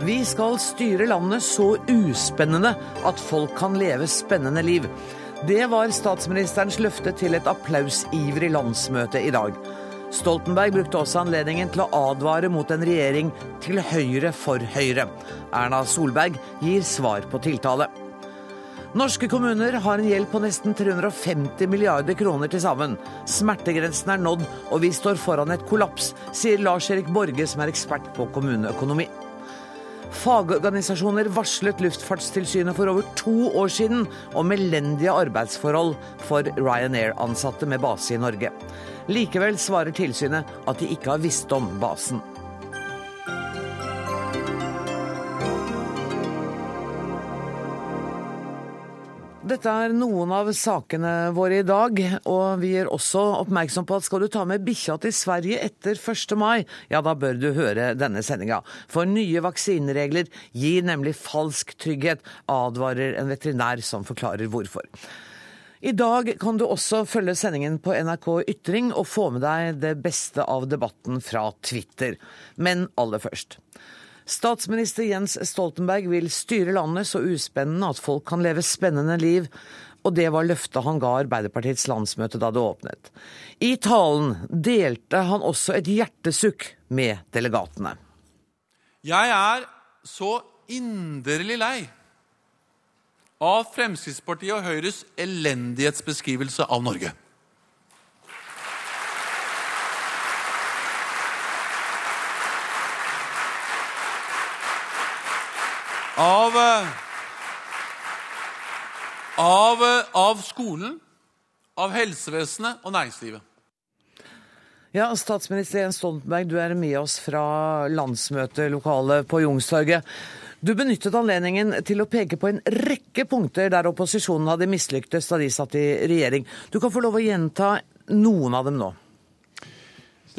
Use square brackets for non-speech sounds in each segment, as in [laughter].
Vi skal styre landet så uspennende at folk kan leve spennende liv. Det var statsministerens løfte til et applausivrig landsmøte i dag. Stoltenberg brukte også anledningen til å advare mot en regjering til høyre for Høyre. Erna Solberg gir svar på tiltale. Norske kommuner har en gjeld på nesten 350 milliarder kroner til sammen. Smertegrensen er nådd, og vi står foran et kollaps, sier Lars-Erik Borge, som er ekspert på kommuneøkonomi. Fagorganisasjoner varslet Luftfartstilsynet for over to år siden om elendige arbeidsforhold for Ryanair-ansatte med base i Norge. Likevel svarer tilsynet at de ikke har visst om basen. Dette er noen av sakene våre i dag, og vi gjør også oppmerksom på at skal du ta med bikkja til Sverige etter 1. mai, ja da bør du høre denne sendinga. For nye vaksineregler gir nemlig falsk trygghet, advarer en veterinær som forklarer hvorfor. I dag kan du også følge sendingen på NRK Ytring og få med deg det beste av debatten fra Twitter. Men aller først. Statsminister Jens Stoltenberg vil styre landet så uspennende at folk kan leve spennende liv. Og det var løftet han ga Arbeiderpartiets landsmøte da det åpnet. I talen delte han også et hjertesukk med delegatene. Jeg er så inderlig lei av Fremskrittspartiet og Høyres elendighetsbeskrivelse av Norge. Av, eh, av, eh, av skolen, av helsevesenet og næringslivet. Ja, Statsminister Jens Stoltenberg, du er med oss fra landsmøtelokalet på Youngstorget. Du benyttet anledningen til å peke på en rekke punkter der opposisjonen hadde mislyktes da de satt i regjering. Du kan få lov å gjenta noen av dem nå.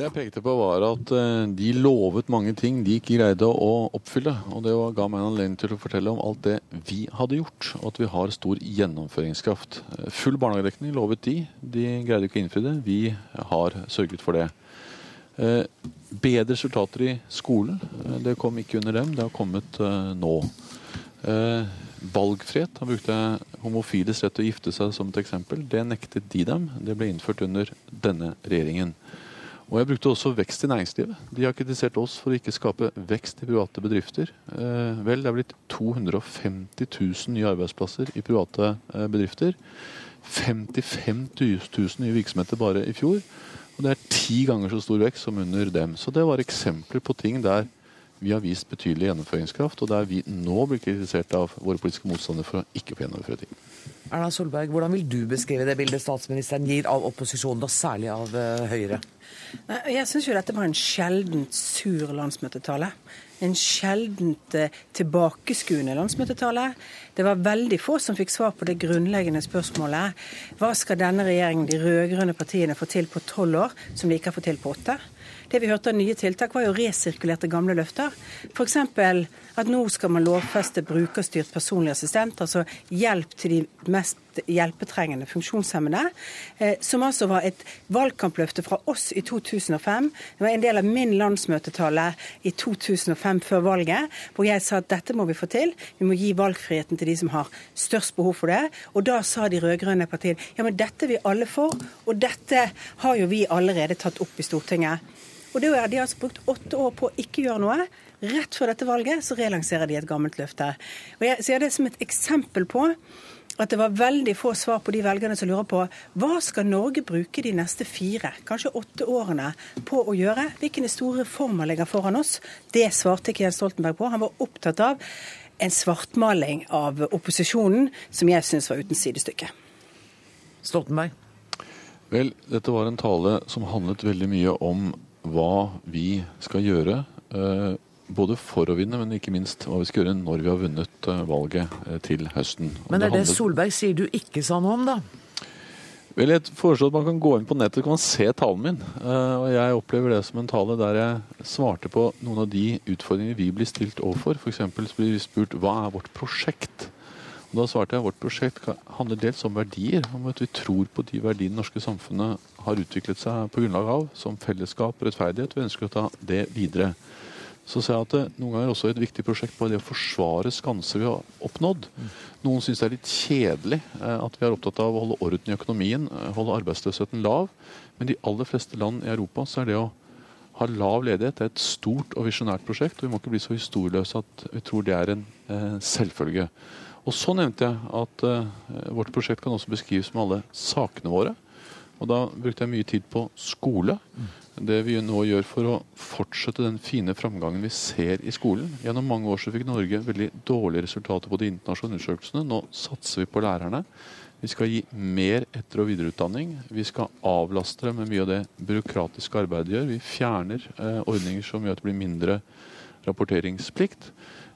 Det jeg pekte på var at eh, de lovet mange ting de ikke greide å oppfylle. Og det ga meg en anledning til å fortelle om alt det vi hadde gjort, og at vi har stor gjennomføringskraft. Eh, full barnehagedekning lovet de. De greide ikke å innfri det. Vi har sørget for det. Eh, bedre resultater i skolen. Det kom ikke under dem, det har kommet nå. Valgfrihet. Han brukte homofiles rett til å gifte seg som et eksempel. Det nektet de dem. Det ble innført under denne regjeringen. Og Jeg brukte også vekst i næringslivet. De har kritisert oss for å ikke skape vekst i private bedrifter. Eh, vel, det er blitt 250 000 nye arbeidsplasser i private eh, bedrifter. 55 000 nye virksomheter bare i fjor. Og det er ti ganger så stor vekst som under dem. Så det var eksempler på ting der vi har vist betydelig gjennomføringskraft, og der vi nå blir kritisert av våre politiske motstandere for å ikke få gjennomføre ting. Erna Solberg, hvordan vil du beskrive det bildet statsministeren gir av opposisjonen, og særlig av uh, Høyre? Jeg syns jo dette var en sjeldent sur landsmøtetale. En sjeldent eh, tilbakeskuende landsmøtetale. Det var veldig få som fikk svar på det grunnleggende spørsmålet. Hva skal denne regjeringen, de rød-grønne partiene, få til på tolv år, som de ikke har fått til på åtte? Det vi hørte av nye tiltak, var jo resirkulerte gamle løfter. F.eks. at nå skal man lovfeste brukerstyrt personlig assistent, altså hjelp til de mest hjelpetrengende funksjonshemmede, eh, som altså var et valgkampløfte fra oss i 2005. Det var en del av min landsmøtetale i 2005 før valget, hvor jeg sa at dette må vi få til. Vi må gi valgfriheten til de som har størst behov for det. Og da sa de rød-grønne partiene ja, men dette er vi alle for, og dette har jo vi allerede tatt opp i Stortinget. Og det er De har altså brukt åtte år på å ikke gjøre noe. Rett før dette valget så relanserer de et gammelt løfte. Og Jeg ser det som et eksempel på at det var veldig få svar på de velgerne som lurer på hva skal Norge bruke de neste fire, kanskje åtte årene på å gjøre? Hvilke store reformer ligger foran oss? Det svarte ikke Jens Stoltenberg på. Han var opptatt av en svartmaling av opposisjonen som jeg syns var uten sidestykke. Stoltenberg? Vel, dette var en tale som handlet veldig mye om hva vi skal gjøre. Eh, både for å vinne, men ikke minst hva vi skal gjøre når vi har vunnet eh, valget eh, til høsten. Og men er det, det Solberg sier du ikke sa noe om, da? Vel, Jeg foreslår at man kan gå inn på nettet og se talen min. Og Jeg opplever det som en tale der jeg svarte på noen av de utfordringene vi blir stilt overfor. F.eks. blir vi spurt hva er vårt prosjekt? Da svarte jeg at vårt prosjekt handler dels om verdier. Om at vi tror på de verdiene det norske samfunnet har utviklet seg på grunnlag av, som fellesskap og rettferdighet. Vi ønsker å ta det videre. så ser jeg at det noen ganger også er et viktig prosjekt på det å forsvare skanser vi har oppnådd. Noen syns det er litt kjedelig eh, at vi er opptatt av å holde orden i økonomien, eh, holde arbeidsløsheten lav. Men de aller fleste land i Europa så er det å ha lav ledighet det er et stort og visjonært prosjekt. og Vi må ikke bli så historieløse at vi tror det er en eh, selvfølge. Og så nevnte jeg at uh, vårt prosjekt kan også beskrives med alle sakene våre. Og da brukte jeg mye tid på skole. Det vi nå gjør for å fortsette den fine framgangen vi ser i skolen. Gjennom mange år så fikk Norge veldig dårlige resultater på de internasjonale undersøkelsene. Nå satser vi på lærerne. Vi skal gi mer etter- og videreutdanning. Vi skal avlaste dem med mye av det byråkratiske arbeidet de gjør. Vi fjerner eh, ordninger som gjør at det blir mindre rapporteringsplikt.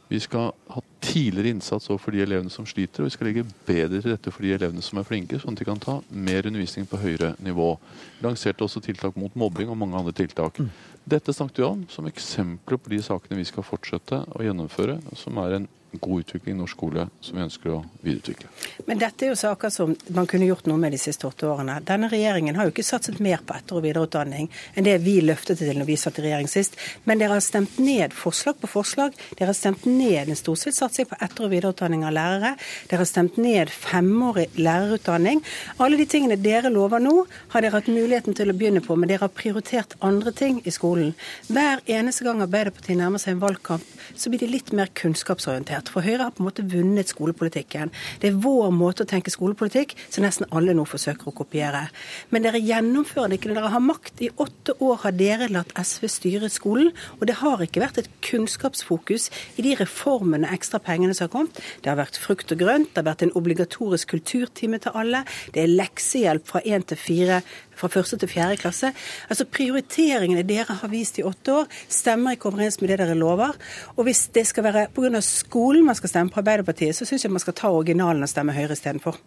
Vi skal ha tidligere innsats overfor de elevene som sliter, og vi skal legge bedre til rette for de elevene som er flinke, sånn at de kan ta mer undervisning på høyere nivå. Vi lanserte også tiltak mot mobbing og mange andre tiltak. Dette snakket vi om som eksempler på de sakene vi skal fortsette å gjennomføre, som er en god utvikling i norsk skole som vi ønsker å videreutvikle. Men dette er jo saker som man kunne gjort noe med de siste åtte årene. Denne regjeringen har jo ikke satset mer på etter- og videreutdanning enn det vi løftet til når vi satt i regjering sist. Men dere har stemt ned forslag på forslag. Dere har stemt ned en storstilt satsing på etter- og videreutdanning av lærere. Dere har stemt ned femårig lærerutdanning. Alle de tingene dere lover nå, har dere hatt muligheten til å begynne på, men dere har prioritert andre ting i skolen. Hver eneste gang Arbeiderpartiet nærmer seg en valgkamp, så blir de litt mer kunnskapsorientert. For Høyre har på en måte vunnet skolepolitikken. Det er vår måte å tenke skolepolitikk som nesten alle nå forsøker å kopiere. Men dere gjennomfører det ikke når dere har makt. I åtte år har dere latt SV styre skolen, og det har ikke vært et kunnskapsfokus i de reformene, ekstra pengene som har kommet. Det har vært frukt og grønt, det har vært en obligatorisk kulturtime til alle, det er leksehjelp fra én til fire fra første til fjerde klasse. Altså Prioriteringene dere har vist i åtte år, stemmer ikke overens med det dere lover. Og hvis det skal være pga. skolen man skal stemme på Arbeiderpartiet, så syns jeg man skal ta originalen og stemme Høyre istedenfor.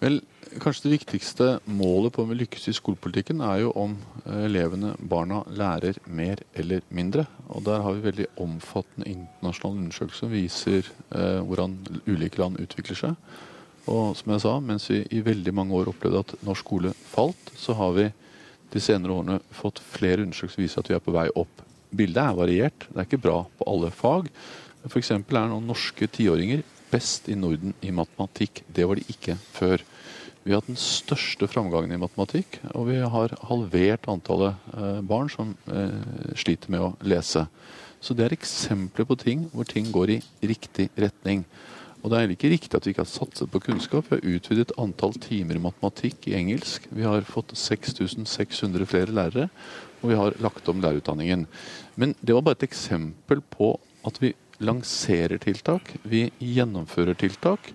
Vel, kanskje det viktigste målet på om vi lykkes i skolepolitikken, er jo om eh, elevene, barna, lærer mer eller mindre. Og der har vi veldig omfattende internasjonale undersøkelser som viser eh, hvordan ulike land utvikler seg. Og som jeg sa, mens vi i veldig mange år opplevde at norsk skole falt, så har vi de senere årene fått flere undersøkelser som viser at vi er på vei opp. Bildet er variert, det er ikke bra på alle fag. F.eks. er nå norske tiåringer best i Norden i matematikk. Det var de ikke før. Vi har hatt den største framgangen i matematikk, og vi har halvert antallet eh, barn som eh, sliter med å lese. Så det er eksempler på ting hvor ting går i riktig retning. Og det er ikke riktig at vi ikke har satset på kunnskap. Vi har utvidet antall timer i matematikk i engelsk. Vi har fått 6600 flere lærere, og vi har lagt om lærerutdanningen. Men det var bare et eksempel på at vi lanserer tiltak, vi gjennomfører tiltak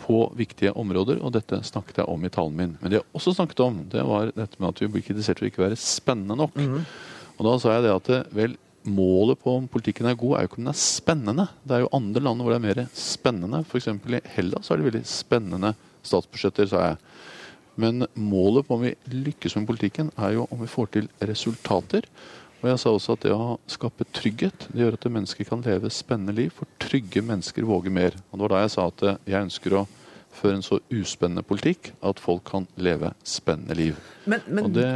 på viktige områder, og dette snakket jeg om i talen min. Men det jeg også snakket om, det var dette med at vi blir kritisert for ikke å være spennende nok. Og da sa jeg det at vel, målet på om politikken er god, er jo ikke om den er spennende. Det er jo andre land hvor det er mer spennende. F.eks. i Hellas har de veldig spennende statsbudsjetter, sa jeg. Men målet på om vi lykkes med politikken, er jo om vi får til resultater. Og jeg sa også at det å skape trygghet, det gjør at mennesker kan leve spennende liv. For trygge mennesker våger mer. Og det var da jeg sa at jeg ønsker å føre en så uspennende politikk at folk kan leve spennende liv. Men, men det,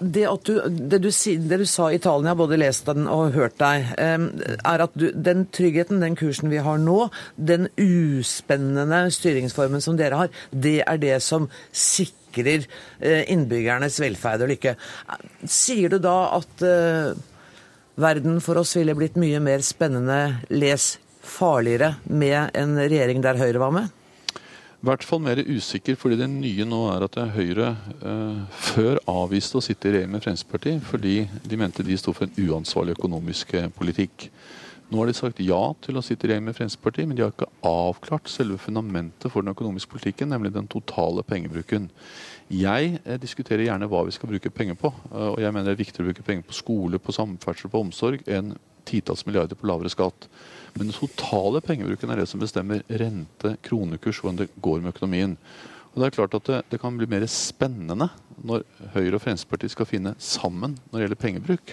det- at du, det, du, det du sa i talen, jeg har både lest den og hørt deg, er at du, den tryggheten, den kursen vi har nå, den uspennende styringsformen som dere har, det er det som sikrer eh, innbyggernes velferd og lykke. Sier du da at eh, verden for oss ville blitt mye mer spennende, les farligere, med en regjering der Høyre var med? I hvert fall mer usikker, fordi det nye nå er at Høyre eh, før avviste å sitte i regjering med Fremskrittspartiet fordi de mente de sto for en uansvarlig økonomisk eh, politikk. Nå har de sagt ja til å sitte i regjering med Fremskrittspartiet, men de har ikke avklart selve fundamentet for den økonomiske politikken, nemlig den totale pengebruken. Jeg eh, diskuterer gjerne hva vi skal bruke penger på, eh, og jeg mener det er viktigere å bruke penger på skole, på samferdsel, på omsorg enn titalls milliarder på lavere skatt. Men den totale pengebruken er det som bestemmer rente, kronekurs, hvordan det går med økonomien. Og Det er klart at det, det kan bli mer spennende når Høyre og Fremskrittspartiet skal finne sammen når det gjelder pengebruk.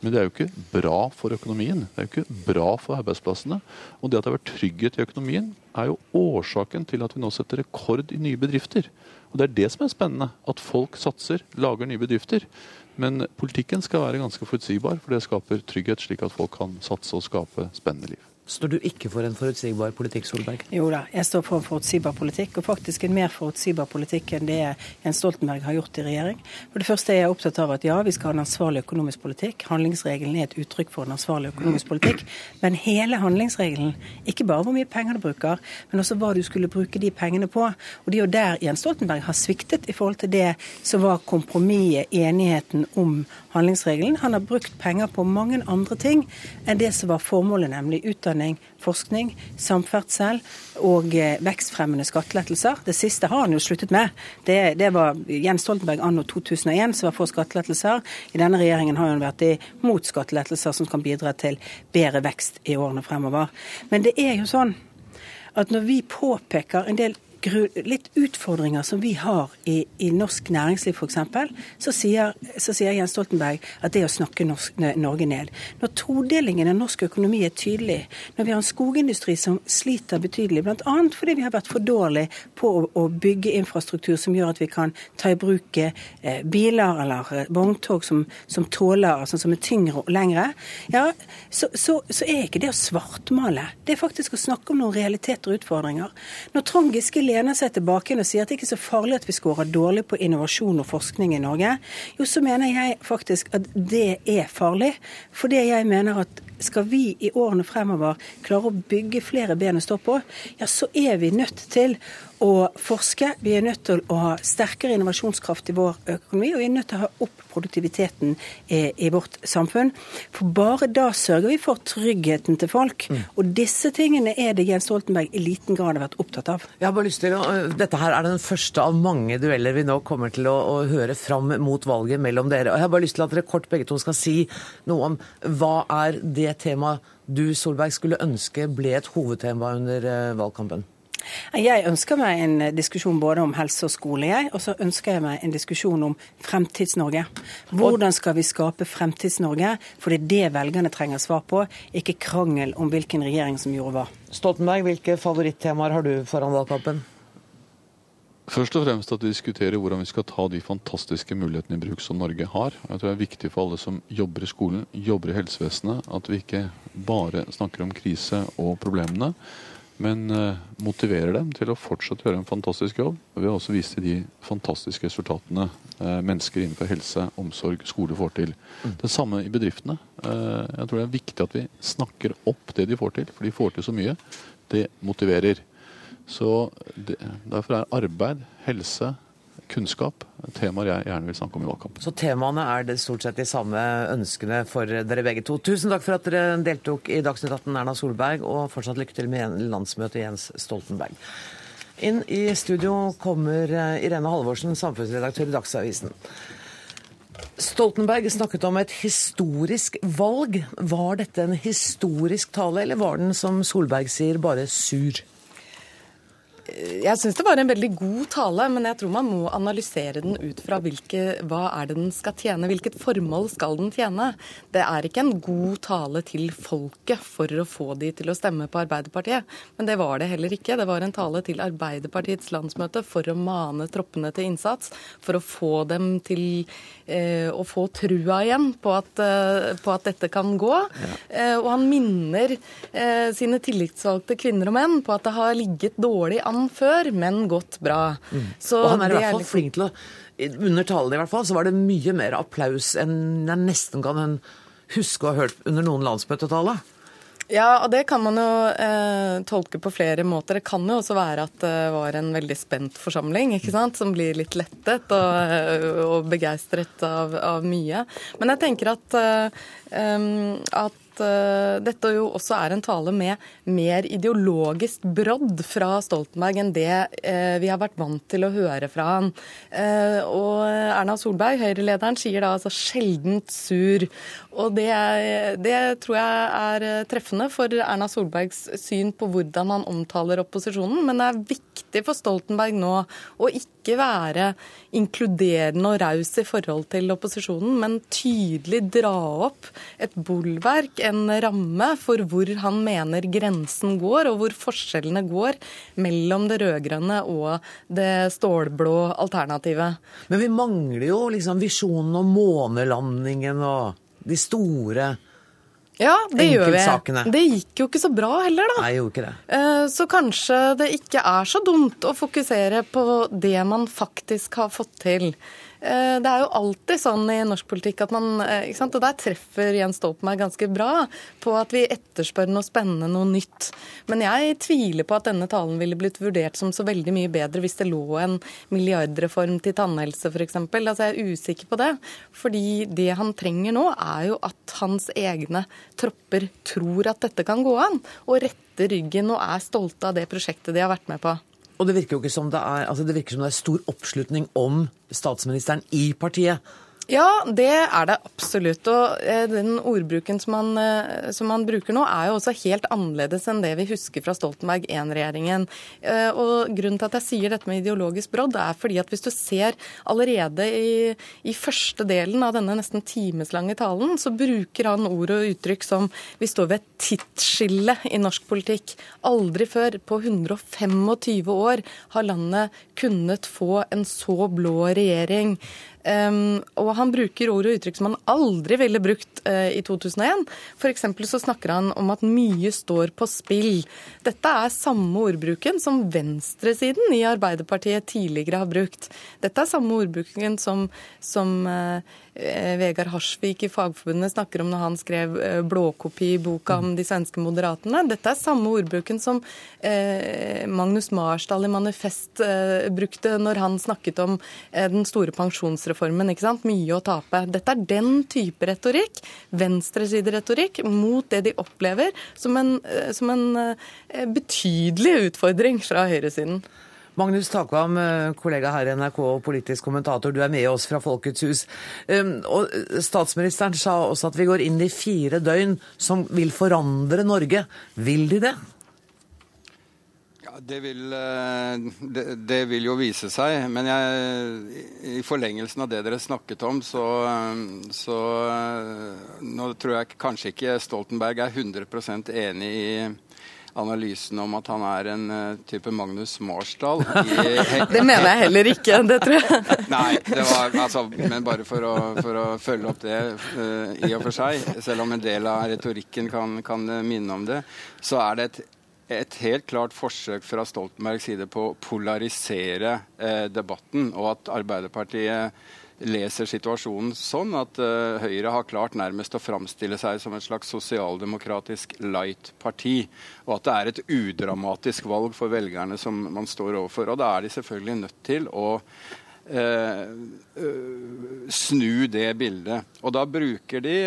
Men det er jo ikke bra for økonomien. Det er jo ikke bra for arbeidsplassene. Og det at det har vært trygghet i økonomien, er jo årsaken til at vi nå setter rekord i nye bedrifter. Og Det er det som er spennende. At folk satser, lager nye bedrifter. Men politikken skal være ganske forutsigbar, for det skaper trygghet, slik at folk kan satse og skape spennende liv. Står du ikke for en forutsigbar politikk, Solberg? Jo da, jeg står for en forutsigbar politikk, og faktisk en mer forutsigbar politikk enn det Jens Stoltenberg har gjort i regjering. For det første er jeg opptatt av at ja, vi skal ha en ansvarlig økonomisk politikk. Handlingsregelen er et uttrykk for en ansvarlig økonomisk politikk. Men hele handlingsregelen, ikke bare hvor mye penger du bruker, men også hva du skulle bruke de pengene på. Og det er jo der Jens Stoltenberg har sviktet i forhold til det som var kompromisset, enigheten om handlingsregelen. Han har brukt penger på mange andre ting enn det som var formålet, nemlig utdanning, forskning, samferdsel og eh, vekstfremmende skattelettelser. Det siste har han jo sluttet med. Det, det var Jens Stoltenberg anno 2001 som var for skattelettelser. I denne regjeringen har han vært imot skattelettelser som kan bidra til bedre vekst i årene fremover. Men det er jo sånn at når vi påpeker en del litt utfordringer som vi har i, i norsk næringsliv f.eks., så, så sier Jens Stoltenberg at det er å snakke norsk, Norge ned. Når todelingen av norsk økonomi er tydelig, når vi har en skogindustri som sliter betydelig, bl.a. fordi vi har vært for dårlige på å, å, bygge infrastruktur som gjør at vi kan ta i bruk eh, biler eller eh, vogntog som, som, tåler, altså som er tyngre og lengre, ja, så, så, så er ikke det å svartmale. Det er faktisk å snakke om noen realiteter og utfordringer. Når Trond Giske lener seg tilbake og sier at det ikke er så farlig at vi scorer dårlig på innovasjon og forskning i Norge, jo så mener jeg faktisk at det er farlig. Fordi jeg mener at skal vi i årene fremover klare å bygge flere ben å stå på, ja så er vi nødt til å forske. Vi er nødt til å ha sterkere innovasjonskraft i vår økonomi, og vi er nødt til å ha opp produktiviteten i, i vårt samfunn. For bare da sørger vi for tryggheten til folk. Mm. Og disse tingene er det Jens Stoltenberg i liten grad har vært opptatt av. Jeg har bare lyst til å, Dette her er den første av mange dueller vi nå kommer til å, å høre fram mot valget mellom dere. Og Jeg har bare lyst til at dere kort begge to skal si noe om hva er det temaet du Solberg skulle ønske ble et hovedtema under eh, valgkampen? Jeg ønsker meg en diskusjon både om helse og skole, jeg. Og så ønsker jeg meg en diskusjon om Fremtids-Norge. Hvordan skal vi skape Fremtids-Norge? For det er det velgerne trenger svar på, ikke krangel om hvilken regjering som gjorde hva. Stoltenberg, hvilke favorittemaer har du foran valgkampen? Først og fremst at vi diskuterer hvordan vi skal ta de fantastiske mulighetene i bruk som Norge har. Jeg tror det er viktig for alle som jobber i skolen, jobber i helsevesenet, at vi ikke bare snakker om krise og problemene, men uh, motiverer dem til å fortsatt gjøre en fantastisk jobb. Og vi har også vist til de fantastiske resultatene uh, mennesker innenfor helse, omsorg, skole får til. Mm. Det samme i bedriftene. Uh, jeg tror det er viktig at vi snakker opp det de får til, for de får til så mye. Det motiverer. Så det, Derfor er arbeid, helse, kunnskap temaer jeg gjerne vil snakke om i valgkampen. Så temaene er stort sett de samme ønskene for dere begge to. Tusen takk for at dere deltok i Dagsnytt 18, Erna Solberg, og fortsatt lykke til med landsmøtet Jens Stoltenberg. Inn i studio kommer eh, Irene Halvorsen, samfunnsredaktør i Dagsavisen. Stoltenberg snakket om et historisk valg. Var dette en historisk tale, eller var den, som Solberg sier, bare sur? Jeg syns det var en veldig god tale, men jeg tror man må analysere den ut fra hvilke, hva er det den skal tjene, hvilket formål skal den tjene. Det er ikke en god tale til folket for å få de til å stemme på Arbeiderpartiet. Men det var det heller ikke. Det var en tale til Arbeiderpartiets landsmøte for å mane troppene til innsats, for å få dem til å få trua igjen på at, eh, på at dette kan gå. Ja. Eh, og han minner eh, sine tillitsvalgte kvinner og menn på at det har ligget dårlig an før, men gått bra. Mm. og han er i hvert fall flink til å Under talen i hvert fall, så var det mye mer applaus enn jeg nesten kan huske å ha hørt under noen landsmøtetale. Ja, og det kan man jo eh, tolke på flere måter. Det kan jo også være at det var en veldig spent forsamling, ikke sant, som blir litt lettet og, og begeistret av, av, mye. Men jeg tenker at, eh, at uh, dette jo også er en tale med mer ideologisk brodd fra Stoltenberg enn det uh, vi har vært vant til å høre fra han. Uh, og Erna Solberg, Høyre-lederen, sier da altså sjeldent sur. Og det, det, tror jeg er treffende for Erna Solbergs syn på hvordan han omtaler opposisjonen. Men det er viktig for Stoltenberg nå å ikke være inkluderende og raus i forhold til opposisjonen, men tydelig dra opp et bolverk, en ramme for hvor han mener grensen går, og hvor forskjellene går mellom det rød-grønne og det stålblå alternativet. Men vi mangler jo liksom visjonen om månelandingen og de store ja, det gjør vi. Det gikk jo ikke så bra heller, da. Nei, gjorde ikke det. Eh, Så kanskje det ikke er så dumt å fokusere på det man faktisk har fått til. Eh, Det er jo alltid sånn i norsk politikk at man eh, ikke sant? Og der treffer Jens Stoltenberg ganske bra på at vi etterspør noe spennende, noe nytt. Men jeg tviler på at denne talen ville blitt vurdert som så veldig mye bedre hvis det lå en milliardreform til tannhelse, f.eks. Altså, jeg er usikker på det. Fordi det han trenger nå, er jo at hans egne tropper tror at dette kan gå an, og retter ryggen og er stolte av det prosjektet de har vært med på. Og det virker jo ikke som det er, altså det virker som det er stor oppslutning om statsministeren i partiet. Ja, det er det absolutt. Og eh, den ordbruken som han, eh, som man bruker nå, er jo også helt annerledes enn det vi husker fra Stoltenberg I-regjeringen. Eh, Og Grunnen til at jeg sier dette med ideologisk brodd, er fordi at hvis du ser allerede i, i første delen av denne nesten timeslange talen, så bruker han ord og uttrykk som vi står ved et tidsskille i norsk politikk. Aldri før på 125 år har landet kunnet få en så blå regjering. Um, og han bruker ord og uttrykk som han aldri ville brukt uh, i 2001. F.eks. så snakker han om at mye står på spill. Dette er samme ordbruken som venstresiden i Arbeiderpartiet tidligere har brukt. Dette er samme ordbruken som, som uh, Vegard Harsvik i Fagforbundet snakker om når han skrev uh, blåkopiboka om de svenske moderatene. Dette er samme ordbruken som Magnus Marsdal i Manifest brukte når han snakket om den store pensjonsreformen. ikke sant? Mye å tape. Dette er den type retorikk, venstresideretorikk, mot det de opplever som en, som en eh, betydelig utfordring fra høyresiden. Magnus Takvam, eh, kollega her i NRK og politisk kommentator, du er med oss fra Folkets hus. Og statsministeren sa også at vi går inn i fire døgn som vil forandre Norge. Vil de det? Ja, det vil, eh, det, det vil jo vise seg. Men jeg, i forlengelsen av det dere snakket om, så, eh, så eh, Nå tror jeg kanskje ikke Stoltenberg er 100% enig i analysen om at han er en eh, type Magnus Marsdal. [laughs] Det mener jeg heller ikke, det tror jeg. [laughs] Nei, det var, altså, men bare for å, for å følge opp det uh, i og for seg, selv om en del av retorikken kan, kan eh, minne om det, så er det et, et helt klart forsøk fra Stoltenbergs side på å polarisere eh, debatten, og at Arbeiderpartiet leser situasjonen sånn at uh, Høyre har klart nærmest å framstille seg som et slags sosialdemokratisk light-parti, og at det er et udramatisk valg for velgerne som man står overfor. Og da er de selvfølgelig nødt til å uh, uh, snu det bildet. Og da bruker de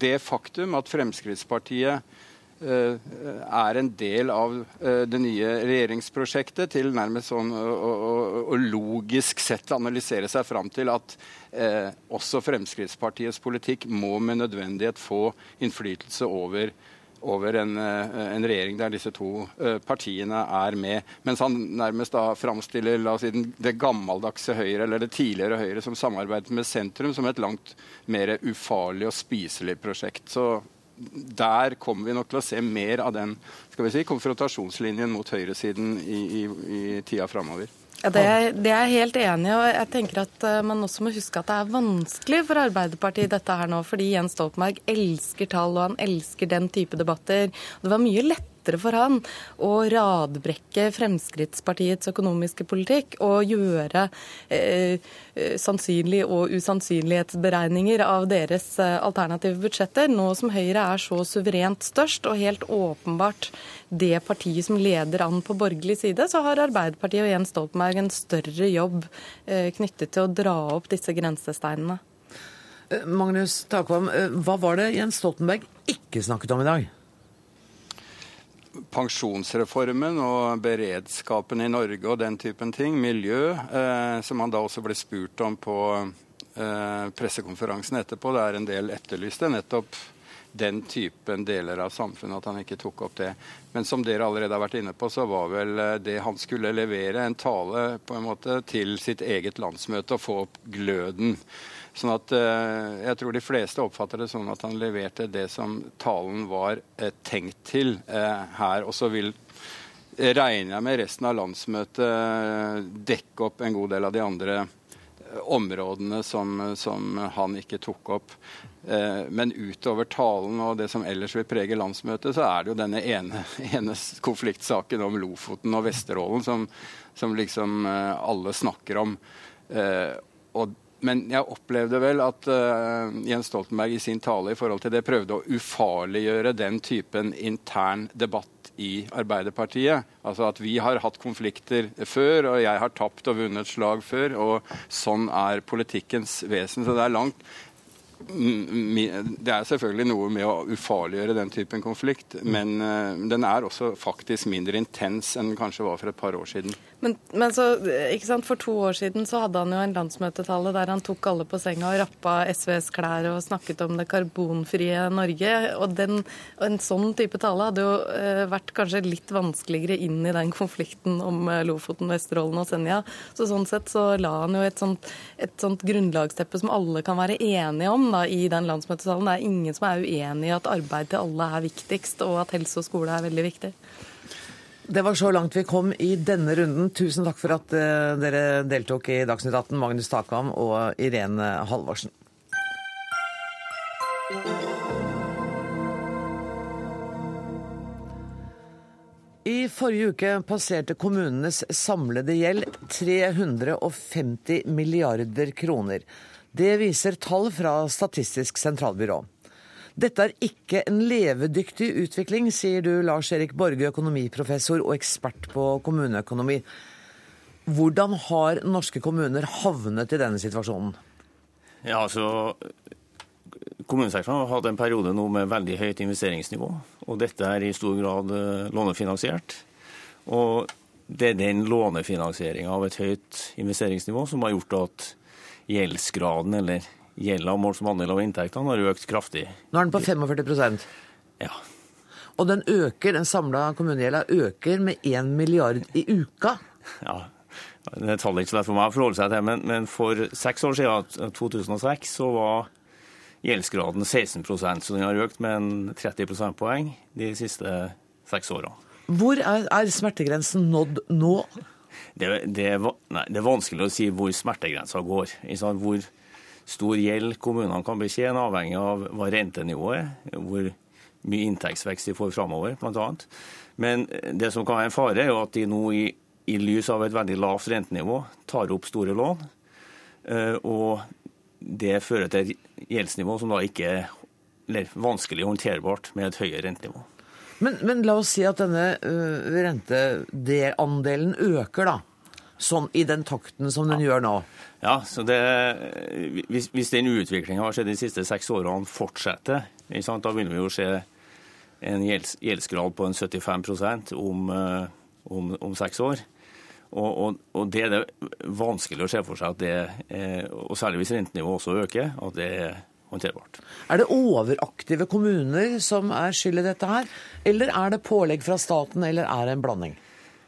det faktum at Fremskrittspartiet er en del av eh, det nye regjeringsprosjektet til nærmest sånn å, logisk sett analysere seg fram til at eh, også Fremskrittspartiets politikk må med nødvendighet få innflytelse over over en, eh, en regjering der disse to eh, partiene er med. Mens han nærmest da framstiller la oss si, det gammeldagse Høyre, eller det tidligere Høyre som samarbeidet med sentrum, som et langt mer ufarlig og spiselig prosjekt. Så der kommer vi nok til å se mer av den skal vi si, konfrontasjonslinjen mot høyresiden i, i, i tida framover. Ja, det, er- det er jeg helt enig i. og jeg tenker at eh, Man også må huske at det er vanskelig for Arbeiderpartiet dette her nå, fordi Jens Stoltenberg elsker tall, og han elsker den type debatter. Det var mye lettere for han å radbrekke Fremskrittspartiets økonomiske politikk og gjøre eh, eh, sannsynlig- og usannsynlighetsberegninger av deres eh, alternative budsjetter, nå som Høyre er så suverent størst og helt åpenbart det partiet som leder an på borgerlig side, så har Arbeiderpartiet og Jens Stoltenberg en større jobb eh, knyttet til å dra opp disse grensesteinene. Eh, Magnus Takvam, hva var det Jens Stoltenberg ikke snakket om i dag? Pensjonsreformen og beredskapen i Norge og den typen ting, miljø, eh, som han da også ble spurt om på eh, pressekonferansen etterpå. Det er en del etterlyste nettopp den typen deler av samfunnet, at han ikke tok opp det. Men som dere allerede har vært inne på, så var vel eh, det han skulle levere, en tale på en måte til sitt eget landsmøte og få opp gløden. Sånn at eh, Jeg tror de fleste oppfatter det sånn at han leverte det som talen var eh, tenkt til eh, her. Og så vil eh, regner jeg med resten av landsmøtet eh, dekke opp en god del av de andre eh, områdene som, som han ikke tok opp. Men utover talen og det som ellers vil prege landsmøtet, så er det jo denne ene, [laughs] ene konfliktsaken om Lofoten og Vesterålen som, som liksom alle snakker om. Og men jeg opplevde vel at uh, Jens Stoltenberg i sin tale i forhold til det prøvde å ufarliggjøre den typen intern debatt i Arbeiderpartiet. Altså at vi har hatt konflikter før, og jeg har tapt og vunnet slag før. Og sånn er politikkens vesen. Så det er langt det er selvfølgelig noe med å ufarliggjøre den typen konflikt, men uh, den er også faktisk mindre intens enn den kanskje var for et par år siden. Men, men, så, For to år siden så hadde han jo en landsmøtetale der han tok alle på senga og rappa SVs klær og snakket om det karbonfrie Norge. og den, En sånn type tale hadde jo eh, vært kanskje litt vanskeligere inn i den konflikten om eh, Lofoten, Vesterålen og Senja. Så Sånn sett så la han jo et sånt, et sånt grunnlagsteppe som alle kan være enige om da, i den landsmøtetalen. Det er ingen som er uenig i at arbeid til alle er viktigst, og at helse og skole er veldig viktig. Det var så langt vi kom i denne runden. Tusen takk for at uh, dere deltok i Dagsnytt 18, Magnus Takvam og Irene Halvorsen. I forrige uke passerte kommunenes samlede gjeld 350 milliarder kroner. Det viser tall fra Statistisk sentralbyrå. Dette er ikke en levedyktig utvikling, sier du Lars Erik Borge, økonomiprofessor og ekspert på kommuneøkonomi. Hvordan har norske kommuner havnet i denne situasjonen? Ja, altså, Kommunesektoren har hatt en periode nå med veldig høyt investeringsnivå. og Dette er i stor grad eh, lånefinansiert. Og Det er den lånefinansieringa av et høyt investeringsnivå som har gjort at gjeldsgraden, eller gjelda målt som andel av inntektene har økt kraftig. Nå er den på 45% Ja. Og den øker, den samla kommunegjelda øker med 1 milliard i uka. Ja, Det er tallet ikke så lett for meg å forholde seg til, men, men for seks år siden, 2006, så var gjeldsgraden 16 så den har økt med en 30 prosentpoeng de siste seks årene. Hvor er, er smertegrensen nådd nå? Det, det, nei, det, er vanskelig å si hvor smertegrensa går. Hvor, stor gjeld kommunene kan betjene, avhengig av hva rentenivået er, hvor mye inntektsvekst de får framover, bl.a. Men det som kan være en fare, er jo at de nå i, i lys av et veldig lavt rentenivå tar opp store lån. Eh, og det fører til et gjeldsnivå som da ikke er vanskelig håndterbart med et høyere rentenivå. Men, men la oss si at denne uh, renteandelen øker, da sånn i den takten som den ja. gjør nå? Ja, så det, Hvis, hvis den utviklinga har skjedd de siste seks årene fortsetter, da begynner vi jo se en gjelds, gjeldsgrad på en 75 om, eh, om, om seks år. Og, og, og, det er det vanskelig å se for seg at det, og særlig hvis rentenivået også øker, at det er håndterbart. Er det overaktive kommuner som er skyld i dette her, eller er det pålegg fra staten, eller er det en blanding?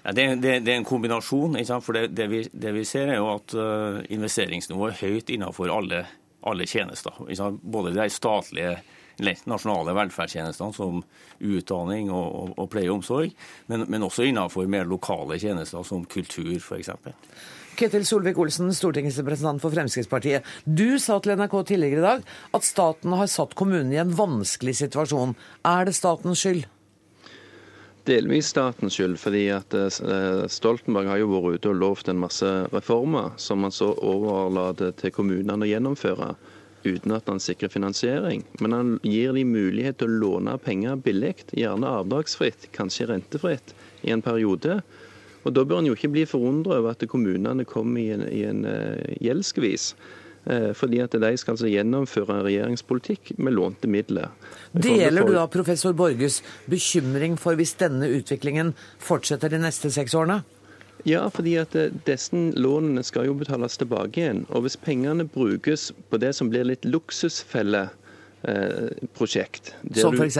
Ja, det, det, det, er en kombinasjon. For det, vi, det, vi, ser, er jo at uh, investeringsnivået er høyt innenfor alle, alle tjenester. Både de statlige nasjonale velferdstjenestene som utdanning og, og, og pleie og omsorg, men, men, også innenfor mer lokale tjenester som kultur f.eks. Ketil Solvik-Olsen, stortingsrepresentant for Fremskrittspartiet. Du sa til NRK tidligere i dag at staten har satt kommunen i en vanskelig situasjon. Er det statens skyld? Delvis statens skyld. fordi at eh, Stoltenberg har jo vært ute og lovt en masse reformer som han så overlater til kommunene å gjennomføre. Uten at han sikrer finansiering. Men han gir dem mulighet til å låne penger billig, gjerne avdragsfritt, kanskje rentefritt, i en periode. Og Da bør en jo ikke bli forundret over at kommunene kommer i en, i en uh, gjeldsskvis. Eh, fordi at de skal altså gjennomføre en regjeringspolitikk med lånte midler. Deler du da professor Borges bekymring for hvis denne utviklingen fortsetter de neste seks årene? Ja, fordi at eh, disse lånene skal jo betales tilbake igjen. Og hvis pengene brukes på det som blir litt luksusfelle eh, prosjekt. der Som f.eks.?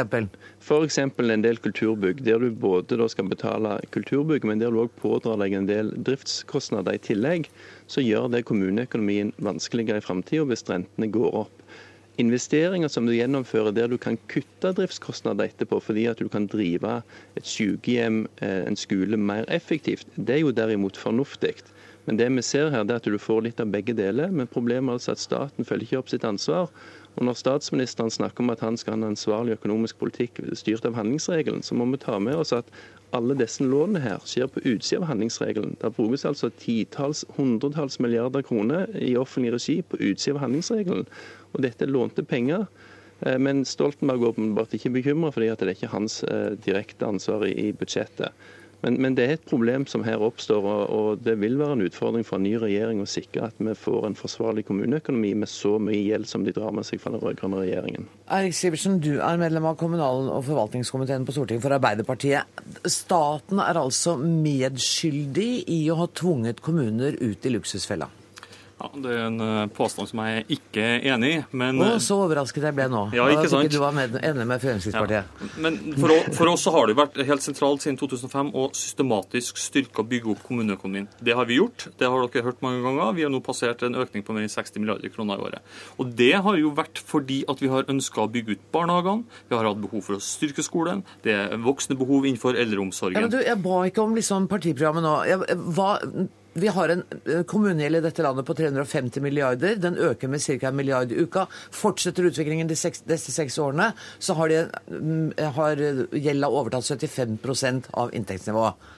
F.eks. en del kulturbygg, der du både skal betale kulturbygg, men der du òg pådrar deg en del driftskostnader i tillegg, så gjør det kommuneøkonomien vanskeligere i framtida hvis rentene går opp. Investeringer som du gjennomfører der du kan kutte driftskostnader etterpå, fordi at du kan drive et sykehjem, eh, en skole, mer effektivt, det er jo derimot fornuftig. Men det vi ser her, er at du får litt av begge deler. Men problemet er altså at staten følger ikke opp sitt ansvar. Og når statsministeren snakker om at han skal ha en ansvarlig økonomisk politikk styrt av handlingsregelen, så må vi ta med oss at alle disse lånene her skjer på utsida av handlingsregelen. Det brukes altså titalls, hundretalls milliarder kroner i offentlig regi på utsida av handlingsregelen. Og dette lånte penger. Eh, Men Stoltenberg er åpenbart ikke bekymra, fordi at det er ikke hans eh, direkte ansvar i budsjettet. Men, men det er et problem som her oppstår, og, det vil være en utfordring for en ny regjering å sikre at vi får en forsvarlig kommuneøkonomi med så mye gjeld som de drar med seg fra den rød-grønne regjeringen. Eirik Sivertsen, du er medlem av kommunal- og forvaltningskomiteen på Stortinget for Arbeiderpartiet. Staten er altså medskyldig i å ha tvunget kommuner ut i luksusfella. Ja, Det er en eh, påstand som jeg ikke er enig i. Men, Å, så overrasket jeg ble nå. Ja, ikke sant? Ikke du var med, enig med Fremskrittspartiet. men for, å- for oss så har det jo vært helt sentralt siden 2005 å systematisk styrke og bygge opp kommuneøkonomien. Det har vi gjort. Det har dere hørt mange ganger. Vi har nå passert en økning på mer enn 60 milliarder kroner i året. Og det har jo vært fordi at vi har ønska å bygge ut barnehagene. Vi har hatt behov for å styrke skolen. Det er voksne behov innenfor Ja, eldreomsorgen. men du, jeg ba ikke om liksom partiprogrammet nå. Jeg, hva, vi har en eh, kommunegjeld i dette landet på 350 milliarder. Den øker med ca. en milliard i uka. Fortsetter utviklingen de seks, disse seks årene, så har, de, mm, har gjelda overtatt 75% av inntektsnivået.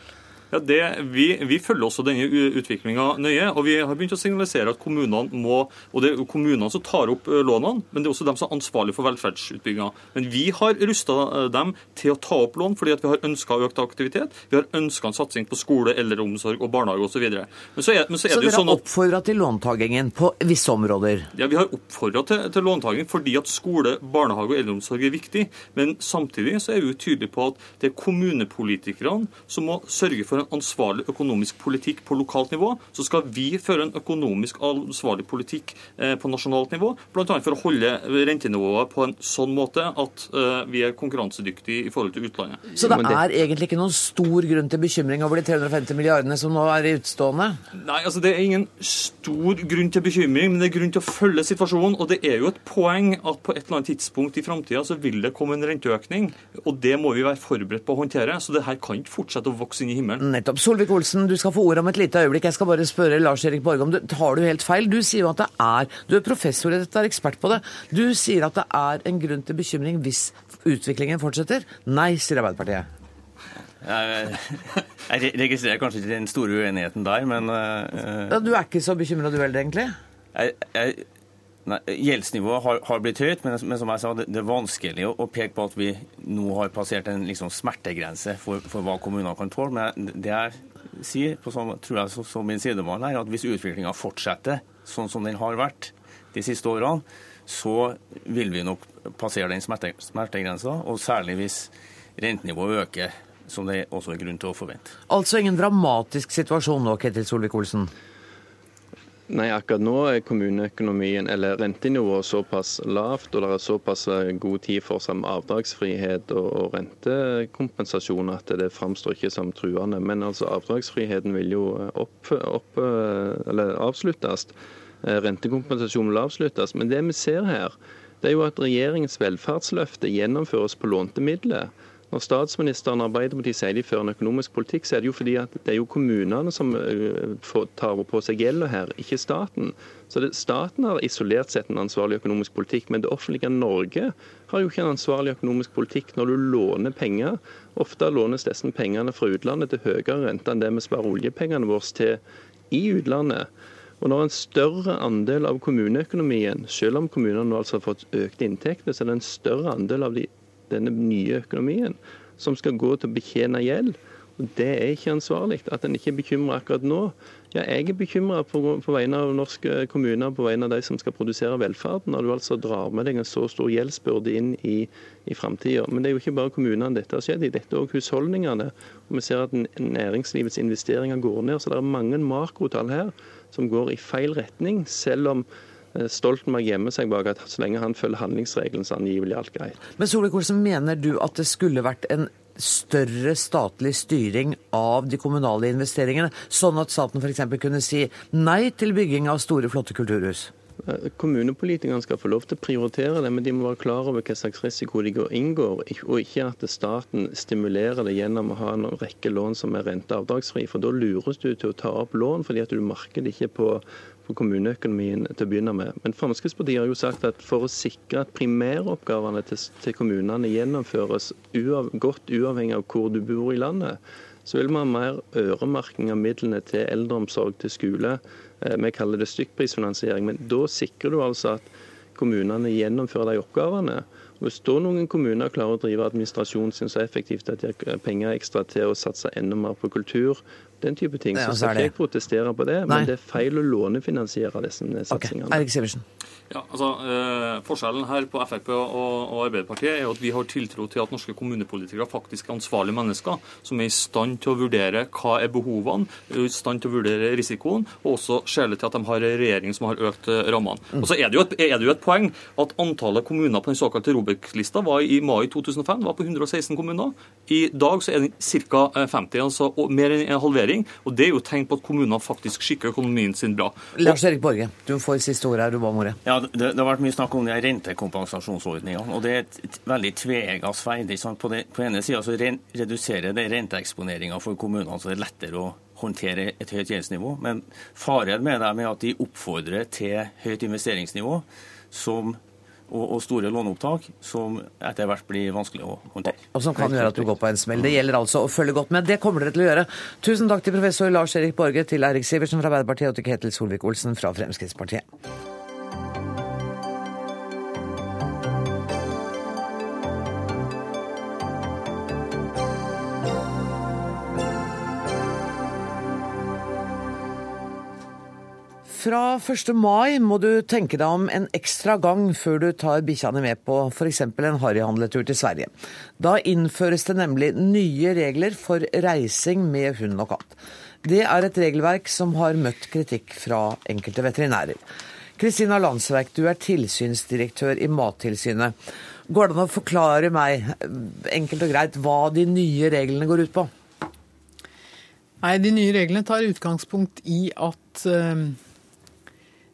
Ja, det, vi, vi følger også denne utviklinga nøye. og Vi har begynt å signalisere at kommunene må og Det er kommunene som tar opp lånene, men det er også dem som er ansvarlige for velferdsutbygginga. Men vi har rusta dem til å ta opp lån fordi at vi har ønska økt aktivitet. Vi har ønska en satsing på skole, eldreomsorg og barnehage osv. Men så er, men så er Så det jo dere sånn har at oppfordra til låntagingen på visse områder. ja, Vi har oppfordra til, til låntaking fordi at skole, barnehage og eldreomsorg er viktig. Men samtidig så er vi jo tydelige på at det er kommunepolitikerne som må sørge for en ansvarlig økonomisk politikk på lokalt nivå. Så skal vi føre en økonomisk ansvarlig politikk eh, på nasjonalt nivå, bl.a. for å holde rentenivået på en sånn måte at eh, vi er konkurransedyktige i forhold til utlandet. Så det er egentlig ikke noen stor grunn til bekymring over de 350 milliardene som nå er i utstående? Nei, altså Det er ingen stor grunn til bekymring, men det er grunn til å følge situasjonen. Og det er jo et poeng at på et eller annet tidspunkt i framtida så vil det komme en renteøkning. Og det må vi være forberedt på å håndtere. Så det her kan ikke fortsette å vokse inn i himmelen. Nettopp. Solvik-Olsen, du skal få ordet om et lite øyeblikk. Jeg skal bare spørre Lars-Erik Borge om du tar du helt feil. Du sier jo at det er Du er professor i dette, er ekspert på det. Du sier at det er en grunn til bekymring hvis utviklingen fortsetter. Nei, sier Arbeiderpartiet. Jeg, jeg registrerer kanskje ikke den store uenigheten der, men uh, du er ikke så bekymra du heller, egentlig? jeg, jeg, nei, Gjeldsnivået har, har blitt høyt, men, men som jeg sa, det, det er vanskelig å, å peke på at vi nå har passert en liksom, smertegrense for, for hva kommunene kan tåle. Men det jeg sier, på sånn, tror jeg som, som min sidemann, er at hvis utviklinga fortsetter sånn som den har vært de siste årene, så vil vi nok passere den smerte, smertegrensa, og særlig hvis rentenivået øker, som det også er grunn til å forvente. Altså ingen dramatisk situasjon nå, Ketil Solvik-Olsen? Nei, akkurat nå er kommuneøkonomien, eller rentenivået, såpass lavt, og det er såpass eh, god tid for samme avdragsfrihet og, og rentekompensasjon at det framstår ikke som truende. Men altså avdragsfriheten vil jo eh, opp, opp, eh, avsluttes. Rentekompensasjonen vil avsluttes. Men det vi ser her, det er jo at regjeringens velferdsløfte gjennomføres på lånte midler. Når statsministeren og Arbeiderpartiet sier de fører en økonomisk politikk, så er det jo fordi at det er jo kommunene som eh, tar på seg gjelda her, ikke staten. Så det, Staten har isolert sett en ansvarlig økonomisk politikk, men det offentlige Norge har jo ikke en ansvarlig økonomisk politikk når du låner penger. Ofte lånes disse pengene fra utlandet til høyere rente enn det vi sparer oljepengene våre til i utlandet. Og når en større andel av kommuneøkonomien, selv om kommunene nå altså har fått økte inntekter, så er det en større andel av de, denne nye økonomien som skal gå til å betjene gjeld. Og Det er ikke ansvarlig. At en ikke er bekymra akkurat nå. Ja, jeg er bekymra på, på vegne av norske kommuner, på vegne av de som skal produsere velferden, når du altså drar med deg en så stor gjeldsbyrde inn i, i framtida. Men det er jo ikke bare kommunene dette har skjedd i, dette er òg husholdningene. Og vi ser at næringslivets investeringer går ned. Så det er mange makrotall her som går i feil retning, selv om Stoltenberg gjemmer seg bak at så lenge han følger handlingsregelen, så angivelig alt greit. Men Solvik-Olsen, mener du at det skulle vært en større statlig styring av de kommunale investeringene, sånn at staten f.eks. kunne si nei til bygging av store, flotte kulturhus? Eh, Kommunepolitikerne skal få lov til å prioritere det, men de må være klar over hva slags risiko de går- inngår, og ikke at staten stimulerer det gjennom å ha en rekke lån som er renteavdragsfri. For da lures du til å ta opp lån fordi at du markedet ikke på, på kommuneøkonomien til å begynne med. Men Fremskrittspartiet har jo sagt at for å sikre at primæroppgavene til, til kommunene gjennomføres uav, godt uavhengig av hvor du bor i landet, så vil vi ha mer øremerking av midlene til eldreomsorg, til skole. Eh, Vi kaller det stykkprisfinansiering. Men da sikrer du altså at kommunene gjennomfører de oppgavene. Hvis da noen kommuner klarer å drive administrasjonen sin så effektivt at de har penger ekstra til å satse enda mer på kultur, den type ting, Ja, så så skal ikke jeg protestere på det. Nei. Men det er feil å lånefinansiere disse satsingene. Sivertsen. Ja, altså, eh, Forskjellen her på Frp og, og Arbeiderpartiet er jo at vi har tiltro til at norske kommunepolitikere faktisk er ansvarlige mennesker som er i stand til å vurdere hva er behovene, er i stand til å vurdere risikoen, og også skjeler til at de har en regjering som har økt eh, rammene. Og så er det, jo et, er det jo et poeng at antallet kommuner på den såkalte Robek-lista var i mai 2005 var på 116 kommuner. I dag så er den ca. 50, altså mer enn en halvering. Og det er jo tegn på at kommunene faktisk skikker økonomien sin bra. Lars Erik Borge, du får siste ord her. Du ba om ordet. Ja, det, det har vært mye snakk om de rentekompensasjonsordningene. og Det er et, veldig tveegget sverd. På, det, på ene sida reduserer det renteeksponeringa for kommunene, så det er lettere å håndtere et høyt gjeldsnivå. Men faren med dem er at de oppfordrer til høyt investeringsnivå som, og, og store låneopptak, som etter hvert blir vanskelig å håndtere. Og som kan gjøre at du går på en smell. Det gjelder altså å følge godt med. Det kommer dere til å gjøre. Tusen takk til professor Lars Erik Borge, til Eirik Sivertsen fra Arbeiderpartiet og til Ketil Solvik-Olsen fra Fremskrittspartiet. Fra 1. mai må du tenke deg om en ekstra gang før du tar bikkjene med på f.eks. en harryhandletur til Sverige. Da innføres det nemlig nye regler for reising med hund og katt. Det er et regelverk som har møtt kritikk fra enkelte veterinærer. Kristina Landsverk, du er tilsynsdirektør i Mattilsynet. Går det an å forklare meg enkelt og greit hva de nye reglene går ut på? Nei, De nye reglene tar utgangspunkt i at eh,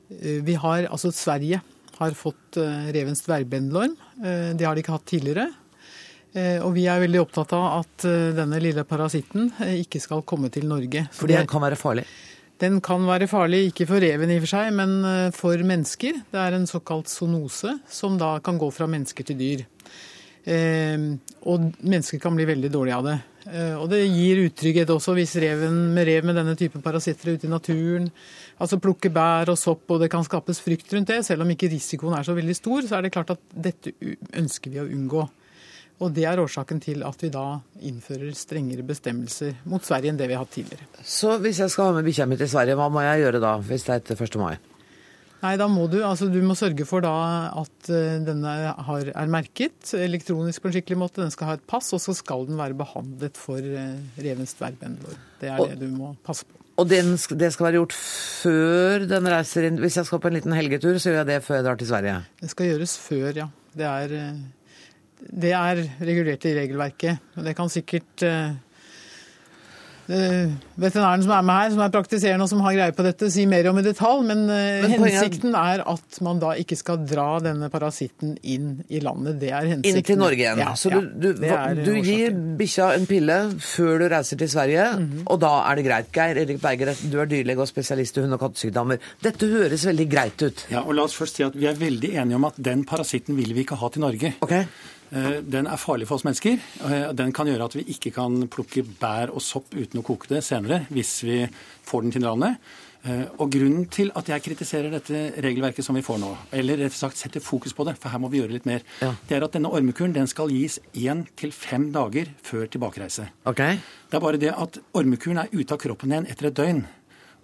vi har, altså Sverige har fått uh, revens dvergbendlorm. Eh, det har de ikke hatt tidligere. Eh, og vi er veldig opptatt av at eh, denne lille parasitten eh, ikke skal komme til Norge. Fordi den kan være farlig. Den kan være farlig, ikke for reven i og for seg, men eh, for mennesker. Det er en såkalt sonose, som da kan gå fra mennesker til dyr. Eh, og mennesker kan bli veldig dårlige av det. Eh, og det gir utrygghet også hvis reven med rev med denne type parasitter er ute i naturen. Altså plukke bær og sopp, og det kan skapes frykt rundt det. Selv om ikke risikoen er så veldig stor, så er det klart at dette ønsker vi å unngå. Og det er årsaken til at vi da innfører strengere bestemmelser mot Sverige enn det vi har hatt tidligere. Så hvis jeg skal ha med bikkja mi til Sverige, hva må jeg gjøre da, hvis det er etter 1. mai? Nei, da må du, altså du må sørge for da at eh, denne har, er merket elektronisk på en skikkelig måte. Den skal ha et pass, og så skal den være behandlet for eh, revens dvergbendlår. Det er Og- det du må passe på. Og den, det skal være gjort før den reiser inn Hvis jeg skal på en liten helgetur, så gjør jeg det før jeg drar til Sverige. Det skal gjøres før, ja. Det er, eh, det er regulert i regelverket. Men det kan sikkert eh, Veterinæren som er med her, som er praktiserende og som har greie på dette, si mer om i detalj. Men, eh, Men poenget er- hensikten er at man da ikke skal dra denne parasitten inn i landet. Det er hensikten. Inn til Norge igjen. Ja, så ja. du, du, er du gir bikkja en pille før du reiser til Sverige, Mhm. og da er det greit. Geir Erik Berger, du er dyrlege og spesialist i hund- og kattesykdommer. Dette høres veldig greit ut. Ja, og la oss først si at Vi er veldig enige om at den parasitten vil vi ikke ha til Norge. Okay. Eh, Den er farlig for oss mennesker. eh, Den kan gjøre at vi ikke kan plukke bær og sopp uten å koke det senere, hvis vi får den til landet. Eh, Og Grunnen til at jeg kritiserer dette regelverket som vi får nå, eller rett og slett setter fokus på det, for her må vi gjøre litt mer, det er at denne ormekuren den skal gis én til fem dager før tilbakereise. Okay. Det er bare det at ormekuren er ute av kroppen igjen etter et døgn.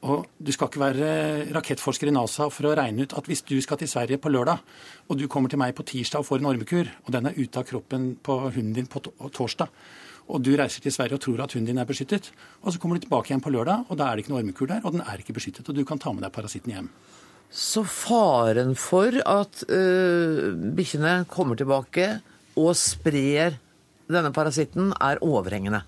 Og Du skal ikke være rakettforsker i NASA for å regne ut at hvis du skal til Sverige på lørdag, og du kommer til meg på tirsdag og får en ormekur, og den er ute av kroppen på hunden din på torsdag, og du reiser til Sverige og tror at hunden din er beskyttet, og så kommer du tilbake igjen på lørdag, og da er det ikke noe ormekur der, og den er ikke beskyttet, og du kan ta med deg parasitten hjem. Så faren for at øh, bikkjene kommer tilbake og sprer denne parasitten, er overhengende.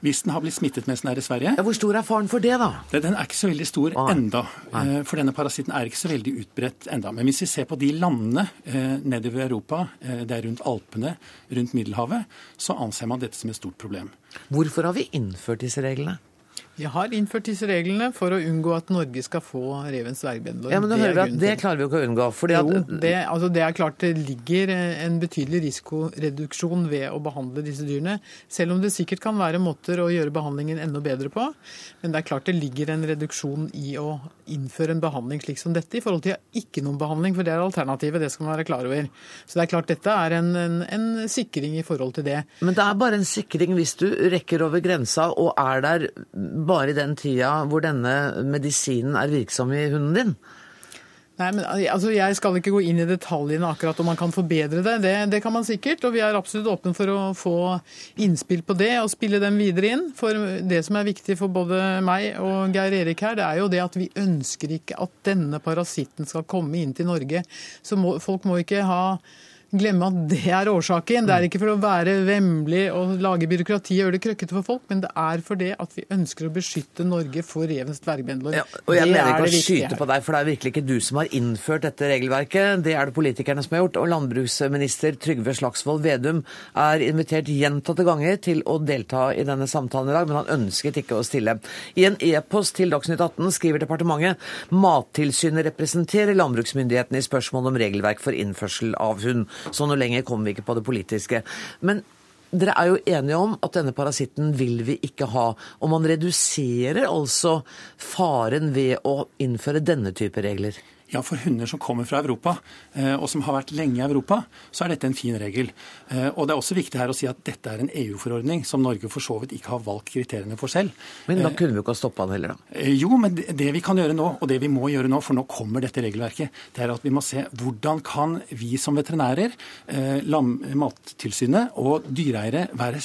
Hvis den har blitt smittet mens den er i Sverige. Ja, hvor stor er faren for det, da? Den er ikke så veldig stor Ah. enda. Eh, For denne parasitten er ikke så veldig utbredt enda. Men hvis vi ser på de landene eh, nedover Europa, eh, det er rundt Alpene, rundt Middelhavet, så anser man dette som et stort problem. Hvorfor har vi innført disse reglene? Vi har innført disse reglene for å unngå at Norge skal få revens dvergbendlorm. Ja, men nå Det er hører vi at Det klarer vi jo ikke å unngå. Jo, det, altså det er klart det ligger en betydelig risikoreduksjon ved å behandle disse dyrene. Selv om det sikkert kan være måter å gjøre behandlingen enda bedre på. Men det er klart det ligger en reduksjon i å innføre en behandling slik som dette, i forhold til ikke noen behandling, for det er alternativet. Det skal man være klar over. Så det er klart dette er en, en, en sikring i forhold til det. Men det er bare en sikring hvis du rekker over grensa og er der bare i den tida hvor denne medisinen er virksom i hunden din. Nei, men altså, Jeg skal ikke gå inn i detaljene akkurat om man kan forbedre det. det. Det kan man sikkert, og vi er absolutt åpne for å få innspill på det og spille dem videre inn. For det som er viktig for både meg og Geir Erik her, det er jo det at vi ønsker ikke at denne parasitten skal komme inn til Norge. Så må, folk må ikke ha glemme at det er årsaken. Det er ikke for å være vemmelig og lage byråkrati og gjøre det krøkkete for folk, men det er for det at vi ønsker å beskytte Norge for revens dvergbendler. Ja, og jeg Det mener er ikke å skyte her. på deg, for det er virkelig ikke du som har innført dette regelverket. Det er det politikerne som har gjort. Og landbruksminister Trygve Slagsvold Vedum er invitert gjentatte ganger til å delta i denne samtalen i dag, men han ønsket ikke å stille. I en e-post til Dagsnytt 18 skriver departementet Mattilsynet representerer landbruksmyndighetene i spørsmål om regelverk for innførsel av hund. Så noe lenger kommer vi ikke på det politiske. Men dere er jo enige om at denne parasitten vil vi ikke ha. Og man reduserer altså faren ved å innføre denne type regler. Ja, For hunder som kommer fra Europa, eh, og som har vært lenge i Europa, så er dette en fin regel. Eh, Og Det er også viktig her å si at dette er en EU-forordning som Norge for så vidt ikke har valgt kriteriene for selv. Men da kunne vi ikke ha stoppa den heller, da. Eh, Jo, men det vi kan gjøre nå, og det vi må gjøre nå, for nå kommer dette regelverket, det er at vi må se hvordan kan vi som veterinærer, eh, Mattilsynet og dyreeiere være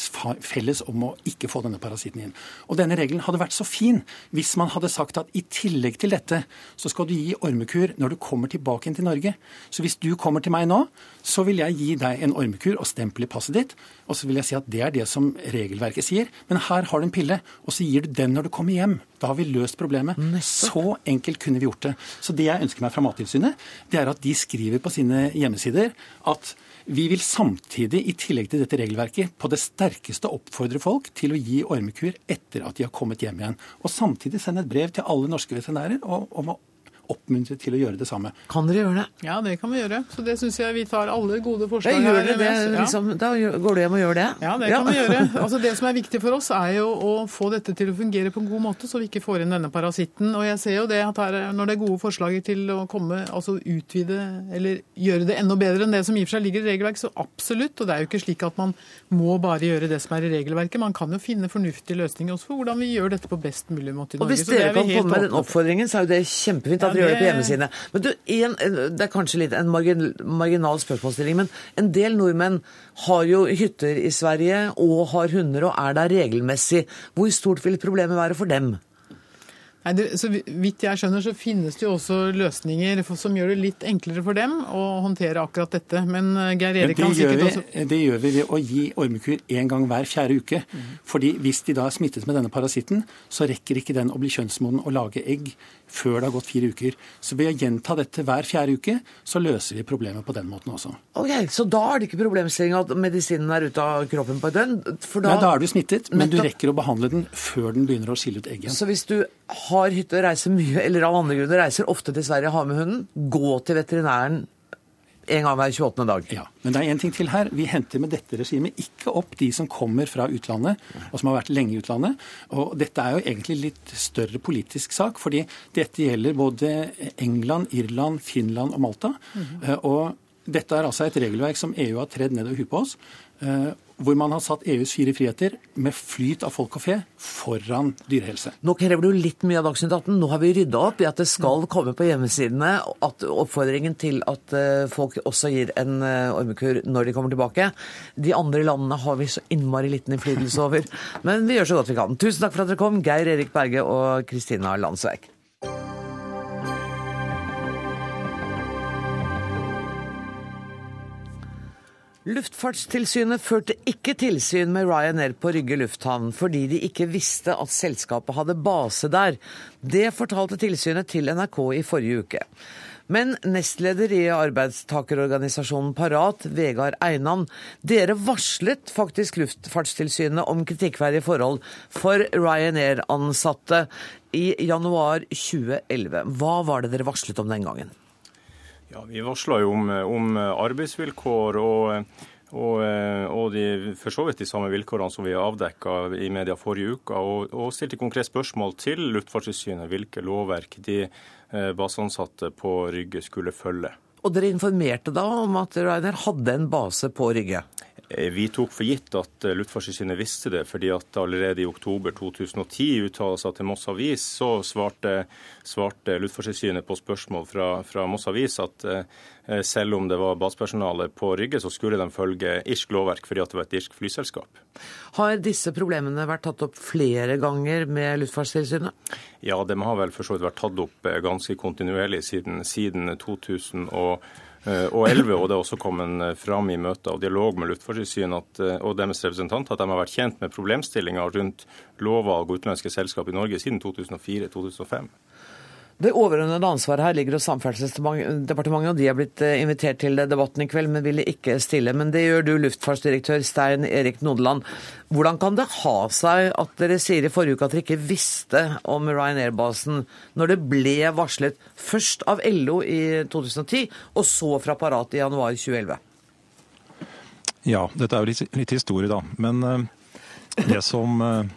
felles om å ikke få denne parasitten inn. Og denne regelen hadde vært så fin hvis man hadde sagt at i tillegg til dette, så skal du gi ormekur når du kommer tilbake inn til Norge. Så hvis du kommer til meg nå, så vil jeg gi deg en ormekur og stempel i passet ditt, og så vil jeg si at det er det som regelverket sier. Men her har du en pille, og så gir du den når du kommer hjem. Da har vi løst problemet. Så enkelt kunne vi gjort det. Så det jeg ønsker meg fra Mattilsynet, det er at de skriver på sine hjemmesider at vi vil samtidig, i tillegg til dette regelverket, på det sterkeste oppfordre folk til å gi ormekur etter at de har kommet hjem igjen. Og samtidig sende et brev til alle norske veterinærer om å oppmuntre til å gjøre det samme. Kan dere gjøre det? Ja, det kan vi gjøre. Så det syns jeg vi tar alle gode forslag Ja, her det? Liksom, da går du hjem og gjør det? Ja, det kan vi gjøre. [laughs] Altså Det som er viktig for oss, er jo å få dette til å fungere på en god måte, så vi ikke får inn denne parasitten. Og jeg ser jo det at her, når det er gode forslag til å komme, altså utvide eller gjøre det enda bedre enn det som i og for seg ligger i regelverk, så absolutt. Og det er jo ikke slik at man må bare gjøre det som er i regelverket. Man kan jo finne fornuftige løsninger også for hvordan vi gjør dette på best mulig måte i Norge. Og hvis dere er kan komme med den oppfordringen, så er jo det kjempefint at Ja, dere gjør det på hjemmesidene. Men du, en, det er kanskje litt en margin, marginal spørsmålsstilling, men en del nordmenn har jo hytter i Sverige og har hunder og er der regelmessig. Hvor stort vil problemet være for dem? Nei, det, så vidt jeg skjønner, så finnes det jo også løsninger for, som gjør det litt enklere for dem å håndtere akkurat dette. Men eh, Geir Erik kan sikkert vi, også det gjør vi ved å gi ormekur én gang hver fjerde uke. Fordi hvis de da er smittet med denne parasitten, så rekker ikke den å bli kjønnsmoden og lage egg før det har gått fire uker. Så ved å gjenta dette hver fjerde uke, så løser vi problemet på den måten også. Ok, Så da er det ikke problemstilling at medisinen er ute av kroppen på et døgn? For da, Nei, da er du smittet, men du rekker å behandle den før den begynner å skille ut egget. Så hvis du har hytte og reiser mye, eller av andre grunner reiser ofte til Sverige og har med hunden, gå til veterinæren en gang hver 28. dag. Ja, Men det er en ting til her. Vi henter med dette regimet ikke opp de som kommer fra utlandet, og som har vært lenge i utlandet. Og dette er jo egentlig litt større politisk sak, fordi dette gjelder både England, Irland, Finland og Malta. Eh, Og dette er altså et regelverk som EU har tredd nedover huet på oss. Hvor man har satt EUs fire friheter med flyt av folk og fe foran dyrehelse. Nå krever du litt mye av Dagsnytt 18. Nå har vi rydda opp i at det skal komme på hjemmesidene at oppfordringen til at eh, folk også gir en eh, ormekur når de kommer tilbake. De andre landene har vi så innmari liten innflytelse over. [laughs] Men vi gjør så godt vi kan. Tusen takk for at dere kom, Geir Erik Berge og Kristina Landsverk. Luftfartstilsynet førte ikke tilsyn med Ryanair på Rygge lufthavn fordi de ikke visste at selskapet hadde base der. Det fortalte tilsynet til NRK i forrige uke. Men nestleder i arbeidstakerorganisasjonen Parat, Vegard Einan, dere varslet faktisk Luftfartstilsynet om kritikkverdige forhold for Ryanair-ansatte i januar 2011. Hva var det dere varslet om den gangen? Ja, Vi varsla jo om, om arbeidsvilkår og, og, og de, for så vidt de samme vilkårene som vi avdekka i media forrige uke, og, og stilte konkret spørsmål til Luftfartstilsynet hvilke lovverk de eh, baseansatte på Rygge skulle følge. Og dere informerte da om at Ryanair hadde en base på Rygge? Eh, Vi tok for gitt at eh, Luftfartstilsynet visste det, fordi at allerede i oktober 2010 uttalelser til Moss Avis, så svarte, svarte Luftfartstilsynet på spørsmål fra, fra Moss Avis at eh, selv om det var basepersonale på Rygge, så skulle de følge irsk lovverk fordi at det var et irsk flyselskap. Har disse problemene vært tatt opp flere ganger med Luftfartstilsynet? Ja, de har vel for så vidt vært tatt opp eh, ganske kontinuerlig siden, siden 2011. Og det er også kommet fram i møter og dialog med Luftfartstilsynet og deres representanter at de har vært kjent med problemstillinger rundt lovvalg og utenlandske selskap i Norge siden 2004-2005. Det overordnede ansvaret her ligger hos Samferdselsdepartementet, og de er blitt eh, invitert til debatten i kveld, men ville ikke stille. Men det gjør du, luftfartsdirektør Stein Erik Nodeland. Hvordan kan det ha seg at dere sier i forrige uke at dere ikke visste om Ryanair-basen, når det ble varslet først av LO i 2010, og så fra Parat i januar 2011? Ja, dette er jo litt, litt historie, da. Men eh, det som, eh,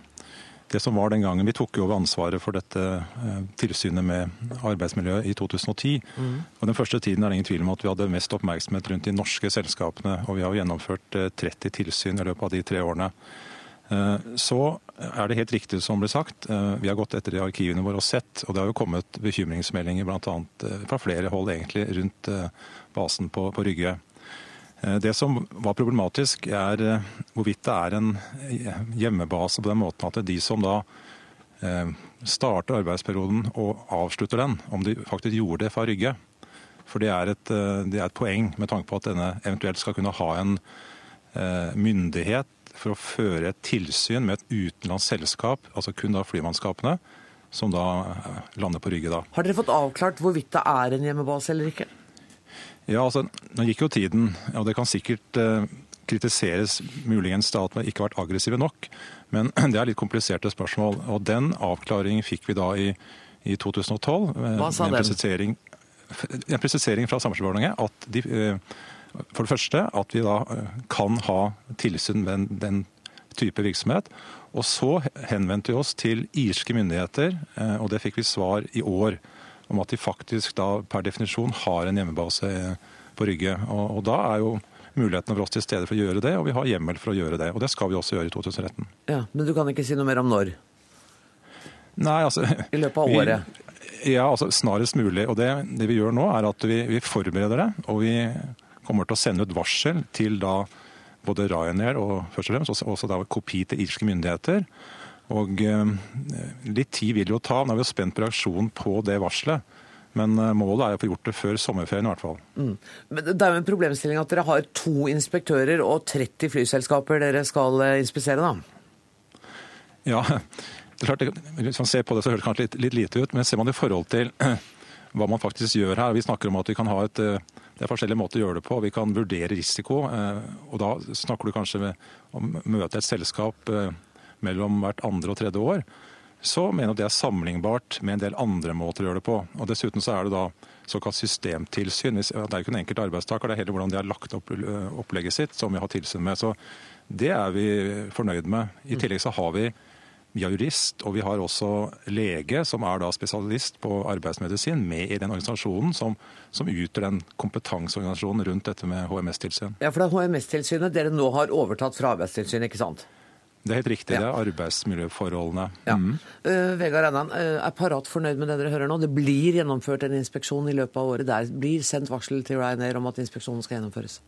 det som var den gangen Vi tok jo over ansvaret for dette eh, tilsynet med arbeidsmiljøet i 2010. Og Den første tiden er det ingen tvil om at vi hadde mest oppmerksomhet rundt de norske selskapene. Og vi har jo gjennomført eh, 30 tilsyn i løpet av de tre årene. Eh, Så er det helt riktig som ble sagt. eh, Vi har gått etter i arkivene våre og sett, og det har jo kommet bekymringsmeldinger bl.a. fra flere hold egentlig rundt eh, basen på, på Rygge. Eh, Det som var problematisk, er eh, hvorvidt det er en eh, hjemmebase på den måten at det er de som da starter arbeidsperioden og avslutter den, om de faktisk gjorde det fra Rygge. For det er et, det er et poeng med tanke på at denne eventuelt skal kunne ha en myndighet for å føre et tilsyn med et utenlandsk selskap, altså kun da flymannskapene, som da lander på Rygge da. Har dere fått avklart hvorvidt det er en hjemmebase eller ikke? Ja, altså, Nå gikk jo tiden, og det kan sikkert eh, kritiseres muligens da at vi ikke har vært aggressive nok. Men [clears throat] det er litt kompliserte spørsmål. Og den avklaringen fikk vi da i, i 2012. eh, Hva sa den? en presisering, [laughs] en presisering fra Samferdselsdepartementet at de, eh, for det første at vi da kan ha tilsyn med den, type virksomhet. Og så henvendte vi oss til irske myndigheter, og det fikk vi svar i år om at de faktisk da per definisjon har en hjemmebase på Rygge. Og, og da er jo mulighetene for oss til stede for å gjøre det, og vi har hjemmel for å gjøre det. Og det skal vi også gjøre i 2013. Ja, Men du kan ikke si noe mer om når? Nei, altså... [laughs] I løpet av vi- året? Ja, altså snarest mulig. Og det, det vi gjør nå, er at vi, vi forbereder det. Og vi kommer til å sende ut varsel til da både Ryanair og først og fremst også, også da kopi til irske myndigheter. Og eh, litt tid vil jo ta. Nå er vi jo spent på reaksjonen på det varselet. Men eh, målet er å få gjort det før sommerferien i hvert fall. Mm. Men det er jo en problemstilling at dere har to inspektører og 30 flyselskaper dere skal eh, inspisere, da. Ja, det er klart, Hvis man ser på det, så høres det kanskje litt, litt lite ut, men ser man i forhold til [clears throat] hva man faktisk gjør her Vi snakker om at vi kan ha et, det er forskjellige måter å gjøre det på. Vi kan vurdere risiko. og Da snakker du kanskje om å møte et selskap mellom hvert andre og tredje år. Så mener jeg at det er sammenlignbart med en del andre måter å gjøre det på. Og Dessuten så er det da såkalt systemtilsyn. Det er jo ikke en enkelt arbeidstaker, det er heller hvordan de har lagt opp eh, opplegget sitt som vi har tilsyn med. Så det er vi fornøyd med. I tillegg så har vi vi har jurist, og vi har også lege, som er da spesialist på arbeidsmedisin, med i den organisasjonen som, som utgjør den kompetanseorganisasjonen rundt dette med HMS-tilsyn. Ja, For det er HMS-tilsynet dere nå har overtatt fra Arbeidstilsynet, ikke sant? Det er helt riktig, det er arbeidsmiljøforholdene. Ja. Mm. Uh, Vegard Einan, uh, er Parat fornøyd med det dere hører nå? Det blir gjennomført en inspeksjon i løpet av året. Det blir sendt varsel til Ryanair om at inspeksjonen skal gjennomføres.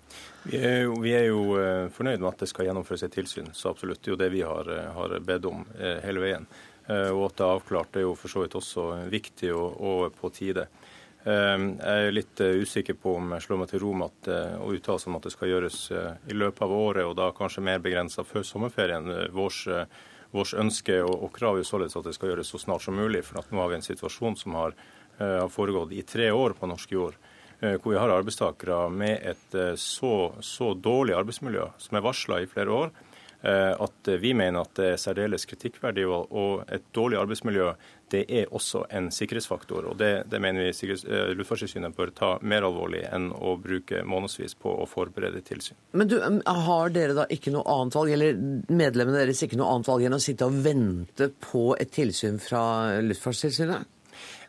Vi er, jo, vi er jo uh, fornøyd med at det skal gjennomføres et tilsyn, så absolutt. Det er jo det vi har, eh, har bedt om eh, hele veien. Eh, Og at det er avklart det er jo for så vidt også viktig og, og på tide. Jeg er litt usikker på om jeg slår meg til ro med å uttale seg om at det skal gjøres i løpet av året, og da kanskje mer begrensa før sommerferien. Vårs, vårs ønske og, og krav er således at det skal gjøres så snart som mulig. For nå har vi en situasjon som har, har foregått i tre år på norsk jord hvor vi har arbeidstakere med et så, så dårlig arbeidsmiljø, som er varsla i flere år, at vi mener at det er særdeles kritikkverdig. Og et dårlig arbeidsmiljø det er også en sikkerhetsfaktor. og Det, det mener vi Luftfartstilsynet bør ta mer alvorlig enn å bruke månedsvis på å forberede tilsyn. Men du, Har dere da ikke noe annet valg, eller medlemmene deres ikke noe annet valg enn å sitte og vente på et tilsyn fra Luftfartstilsynet?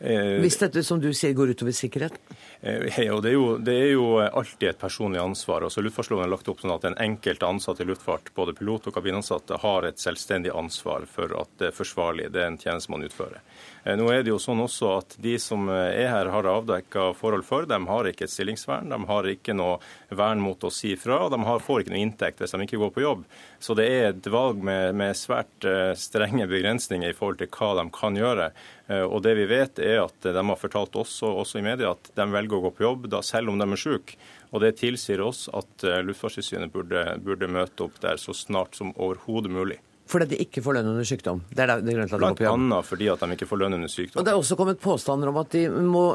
Hvis dette som du sier går utover sikkerheten? Ja, det, er jo, det er jo alltid et personlig ansvar. Altså, luftfartsloven er lagt opp sånn at den enkelte ansatte i luftfart, både pilot og kabinansatte, har et selvstendig ansvar for at det er forsvarlig, det er en tjeneste man utfører. Nå er det jo sånn også at De som er her, har avdekka forhold for. De har ikke et stillingsvern, de har ikke noe vern mot å si fra, og de får ikke noe inntekt hvis de ikke går på jobb. Så det er et valg med, med svært strenge begrensninger i forhold til hva de kan gjøre. Og det vi vet er at De har fortalt oss også i media at de velger å gå på jobb da selv om de er syke. Og Det tilsier oss at Luftfartstilsynet burde, burde møte opp der så snart som overhodet mulig. Fordi de ikke får lønn under sykdom? Det er det, det Blant annet fordi at de ikke får lønn under sykdom. Og Det er også kommet påstander om at de må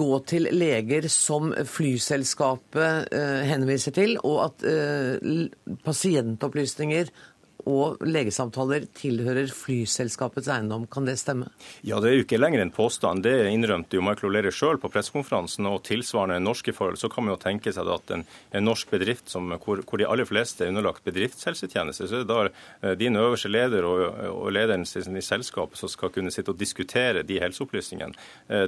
gå til leger som flyselskapet henviser til, og at pasientopplysninger og legesamtaler tilhører flyselskapets eiendom. Kan det stemme? Ja, Det er jo ikke lenger en påstand. Det innrømte jo Michael O'Leary sjøl på pressekonferansen. Og tilsvarende norske forhold, så kan man jo tenke seg at en, en norsk bedrift som, hvor, hvor, de aller fleste er underlagt bedriftshelsetjeneste, så er det da din øverste leder og, og lederen i selskapet som skal kunne sitte og diskutere de helseopplysningene.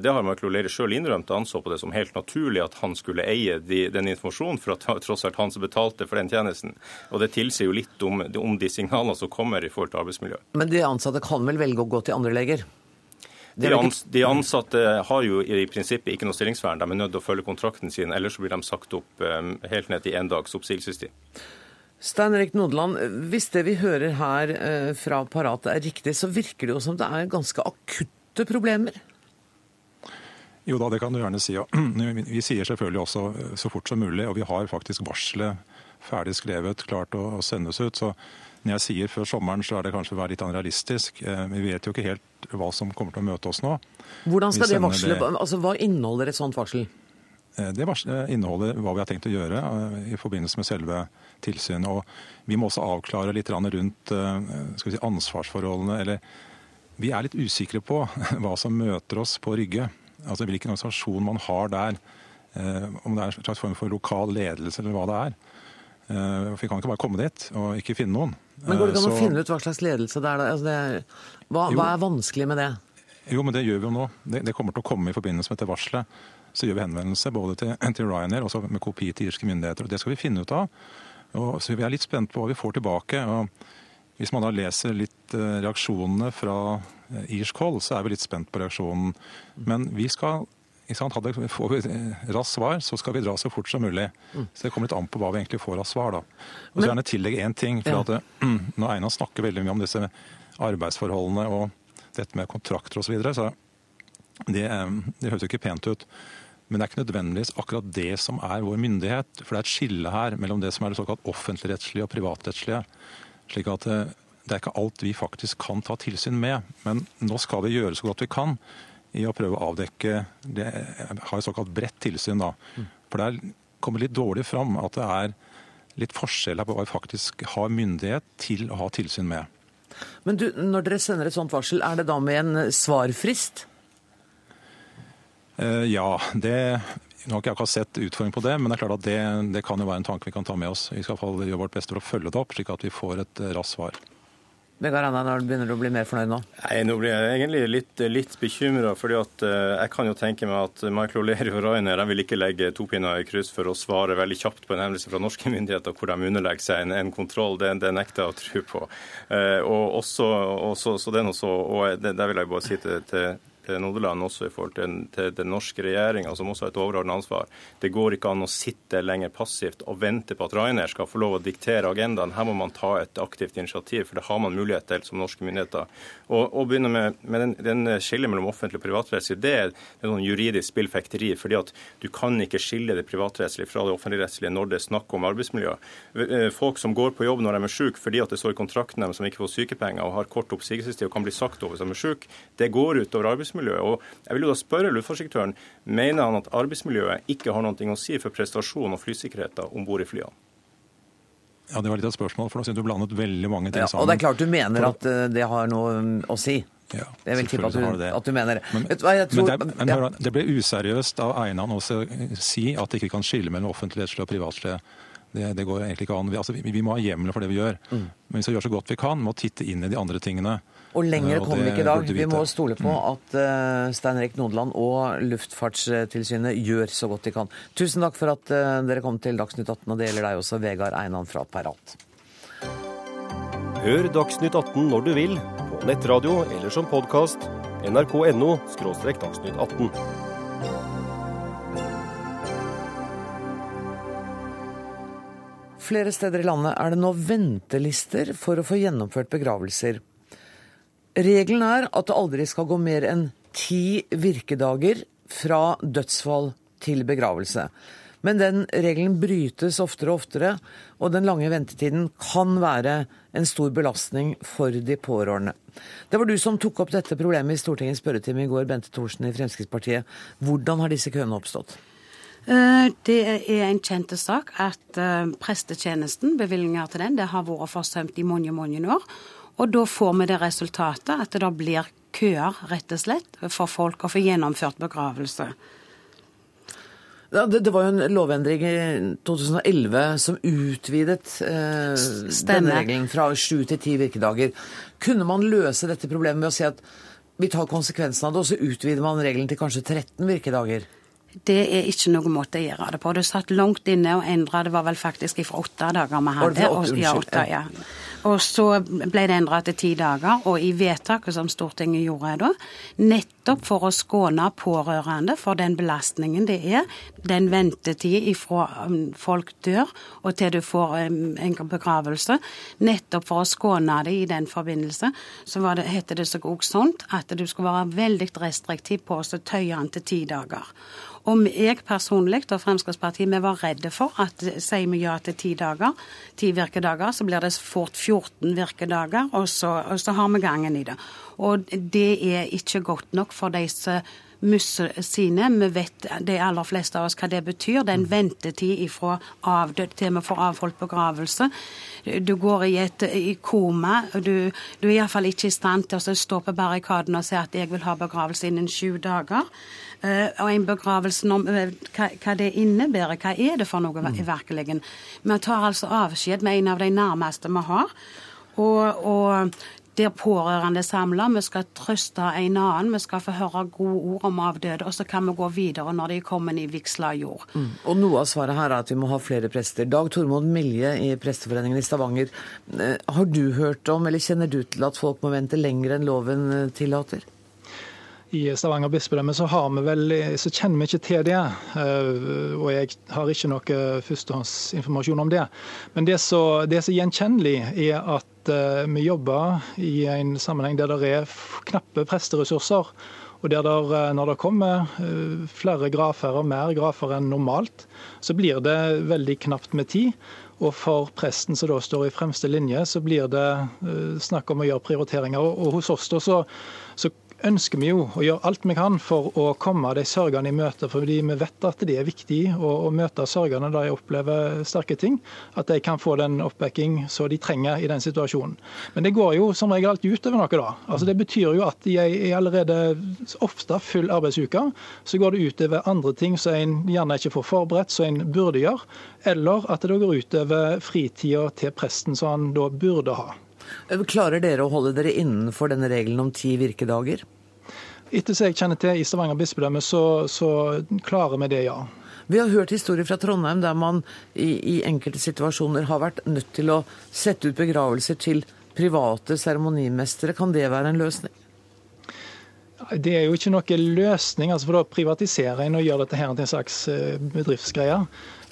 Det har Michael O'Leary sjøl innrømt og anså på det som helt naturlig at han skulle eie de, den informasjonen, for at tross alt han som betalte for den tjenesten. Og det tilsier jo litt om, om de signalene som kommer i forhold til arbeidsmiljø. Men de ansatte kan vel velge å gå til andre leger? De, ans de, ansatte har jo i prinsippet ikke noe stillingsvern. De er nødt til å følge kontrakten sin, ellers blir de sagt opp um, helt ned til én dags oppsigelsestid. Stein Erik Nodeland, hvis det vi hører her uh, fra Parat er riktig, så virker det jo som det er ganske akutte problemer? Jo da, det kan du gjerne si. Ja. [clears throat] Vi sier selvfølgelig også så fort som mulig, og vi har faktisk varselet ferdig skrevet, klart å, sendes ut. Så når jeg sier før sommeren, så er det kanskje å være litt realistisk. Vi vet jo ikke helt hva som kommer til å møte oss nå. Hvordan skal det varsle, det... altså Hva inneholder et sånt varsel? Det inneholder hva vi har tenkt å gjøre i forbindelse med selve tilsynet. Og vi må også avklare litt rundt si, ansvarsforholdene. Eller vi er litt usikre på [laughs] hva som møter oss på Rygge. Altså hvilken organisasjon man har der. Om det er en slags form for lokal ledelse eller hva det er. For vi kan ikke bare komme dit og ikke finne noen. Men Går det ikke an å finne ut hva slags ledelse det er? Altså det er hva, hva, er vanskelig med det? Jo, men det gjør vi jo nå. Det, det, kommer til å komme i forbindelse med dette varselet. Så gjør vi henvendelse både til, [clears throat] til Ryanair og med kopi til irske myndigheter. og Det skal vi finne ut av. Og, så Vi er litt spent på hva vi får tilbake. og Hvis man da leser litt reaksjonene fra irsk hold, så er vi litt spent på reaksjonen. Men vi skal hadde, får vi raskt svar, så skal vi dra så fort som mulig. Så Det kommer litt an på hva vi egentlig får av svar. da. Og så gjerne tillegge én ting. for ja. at [clears throat] Når Einar snakker veldig mye om disse arbeidsforholdene og dette med kontrakter osv., så, videre, så det, det høres jo ikke pent ut. Men det er ikke nødvendigvis akkurat det som er vår myndighet. For det er et skille her mellom det som er det såkalt offentligrettslige og privatrettslige. slik at det er ikke alt vi faktisk kan ta tilsyn med. Men nå skal vi gjøre så godt vi kan i å prøve å avdekke Det har et såkalt bredt tilsyn, da. For det kommer litt dårlig fram at det er litt forskjell på hva vi faktisk har myndighet til å ha tilsyn med. Men du, når dere sender et sånt varsel, er det da med en svarfrist? Uh, ja, det nå har ikke jeg akkurat sett utfordring på det, men det er klart at det, det, kan jo være en tanke vi kan ta med oss. Vi skal i hvert fall gjøre vårt beste for å følge det opp, slik at vi får et raskt svar. Vegard Anna, når begynner du å bli mer fornøyd nå? Nei, Nå blir jeg egentlig litt, litt bekymra. at uh, jeg kan jo tenke meg at Michael O'Leary og Rainer vil ikke legge to pinner i kryss for å svare veldig kjapt på en hendelse fra norske myndigheter hvor de underlegger seg en, en kontroll. Det, det, nekter jeg å tro på. Uh, og også, også, så det er noe så, og det, Der vil jeg bare si til, til eh, Nodeland, også i forhold til, til den norske regjeringa, som også har et overordnet ansvar. Det går ikke an å sitte lenger passivt og vente på at Rainer skal få lov å diktere agendaen. Her må man ta et aktivt initiativ, for det har man mulighet til som norske myndigheter. Og, og begynne med, med den, den skillet mellom offentlig og privatrettslig, det er sånn juridisk spillfekteri. fordi at du kan ikke skille det privatrettslige fra det offentligrettslige når det er snakk om arbeidsmiljø. Eh, folk som går på jobb når de er syke fordi at det står i kontrakten deres som ikke får sykepenger og har kort oppsigelsestid og kan bli sagt over som er syke, det går utover arbeidsmiljøet. Og jeg vil jo da spørre luftfartsdirektøren, mener han at arbeidsmiljøet ikke har noe å si for prestasjon og flysikkerheten om bord i flyene? Ja, Det var litt av et spørsmål, for nå synes du blandet veldig mange ting sammen. Ja, og det er klart du mener at eh, det har noe mm, å si. Ja, Jeg vil tippe at at du mener det. Men, tror, men det, men ja. hør, det ble useriøst av Einan å si at det ikke kan skille mellom offentligrettslig og privatrettslig. Det, det går egentlig ikke an. Vi, altså, vi, vi må ha hjemler for det vi gjør. Mm. Men vi skal gjøre så godt vi kan med å titte inn i de andre tingene. Og lenger Eh, kommer vi ikke i dag. Vi må stole på Mm. at uh, Stein Erik Nodeland og Luftfartstilsynet gjør så godt de kan. Tusen takk for at eh, dere kom til Dagsnytt 18, og det gjelder deg også, Vegard Einan fra Parat. Hør Dagsnytt 18 når du vil, på nettradio eller som podkast. nrk.no – dagsnytt 18. Flere steder i landet er det nå ventelister for å få gjennomført begravelser. Regelen er at det aldri skal gå mer enn ti virkedager fra dødsfall til begravelse. Men den regelen brytes oftere og oftere, og den lange ventetiden kan være en stor belastning for de pårørende. Det var du som tok opp dette problemet i Stortingets spørretime i går, Bente Thorsen i Fremskrittspartiet. Hvordan har disse køene oppstått? Eh, Det er en kjent sak at eh, prestetjenesten, bevilgninger til den, det har vært forsømt i mange, mange år. Og da får vi det resultatet at det da blir køer, rett og slett, for folk å få gjennomført begravelse. Ja, det, det var jo en lovendring i 2011 som utvidet eh, denne regelen fra sju til ti virkedager. Kunne man løse dette problemet med å si at vi tar konsekvensen av det, og så utvider man regelen til kanskje 13 virkedager? Det er ikke noen måte å gjøre det på. Du satt langt inne og endra, Det var vel faktisk fra åtte dager vi hadde. og, ja, åtte, ja. og så ble det endret til ti dager, og i vedtaket som Stortinget gjorde da, nettopp for å skåne pårørende for den belastningen det er, den ventetid ifra um, folk dør og til du får um, en begravelse, nettopp for å skåne det i den forbindelse, så var det, heter det seg også sånn at du skulle være veldig restriktiv på å tøye den til ti dager. Og jeg personlig og Fremskrittspartiet vi var redde for at sier vi ja til ti dager, ti virkedager, så blir det fort 14 virkedager, og så, og så har vi gangen i det. Og det er ikke godt nok for de som mister sine. Vi vet de aller fleste av oss hva det betyr. Det er en ventetid ifra avdød til vi får avholdt begravelse. Du går i et i koma. Du, du er iallfall ikke i stand til å stå på barrikadene og si at jeg vil ha begravelse innen sju dager. Eh, og en begravelse, eh, hva, hva det innebærer, hva er det for noe i virkeligheten? Vi tar altså avskjed med en av de nærmeste vi har. Og, og der pårørende samler. vi skal trøste en annen, vi skal få høre gode ord om avdøde, og så kan vi gå videre når de kommet i vigsla jord. Mm. Og noe av svaret her er at vi må ha flere prester. Dag Tormod Milje i Presteforeningen i Stavanger. eh, Har du hørt om, eller kjenner du til at folk må vente lenger enn loven tillater? I Stavanger bispedømme så, så kjenner vi ikke til det. eh, Og jeg har ikke noe førstehåndsinformasjon om det. Men det som er gjenkjennelig, er at eh, vi jobber i en sammenheng der det er knappe presteressurser. Og der der, eh, når det kommer flere grafer og mer grafer enn normalt, så blir det veldig knapt med tid. Og for presten som da står i fremste linje, så blir det snakk om å gjøre prioriteringer. Og hos oss da så, så ønsker vi jo å gjøre alt vi kan for å komme de sørgende i møte. Fordi vi vet at det er viktig å, å møte sørgende da de opplever sterke ting. At de kan få den oppbacking som de trenger i den situasjonen. Men det går jo som regel alltid utover noe, da. Altså Det betyr jo at i ei allerede ofte full arbeidsuke, så går det utover andre ting som en gjerne ikke får forberedt, som en burde gjøre. Eller at det går utover fritida til presten som han da burde ha. Klarer dere å holde dere innenfor denne regelen om ti virkedager? Etter som jeg kjenner til i Stavanger bispedømme, så, så klarer vi det, ja. Vi har hørt historier fra Trondheim der man i, i enkelte situasjoner har vært nødt til å sette ut begravelser til private seremonimestere. Kan det være en løsning? Det er jo ikke noe løsning. altså For da privatiserer en og gjør dette her til en slags eh, bedriftsgreie.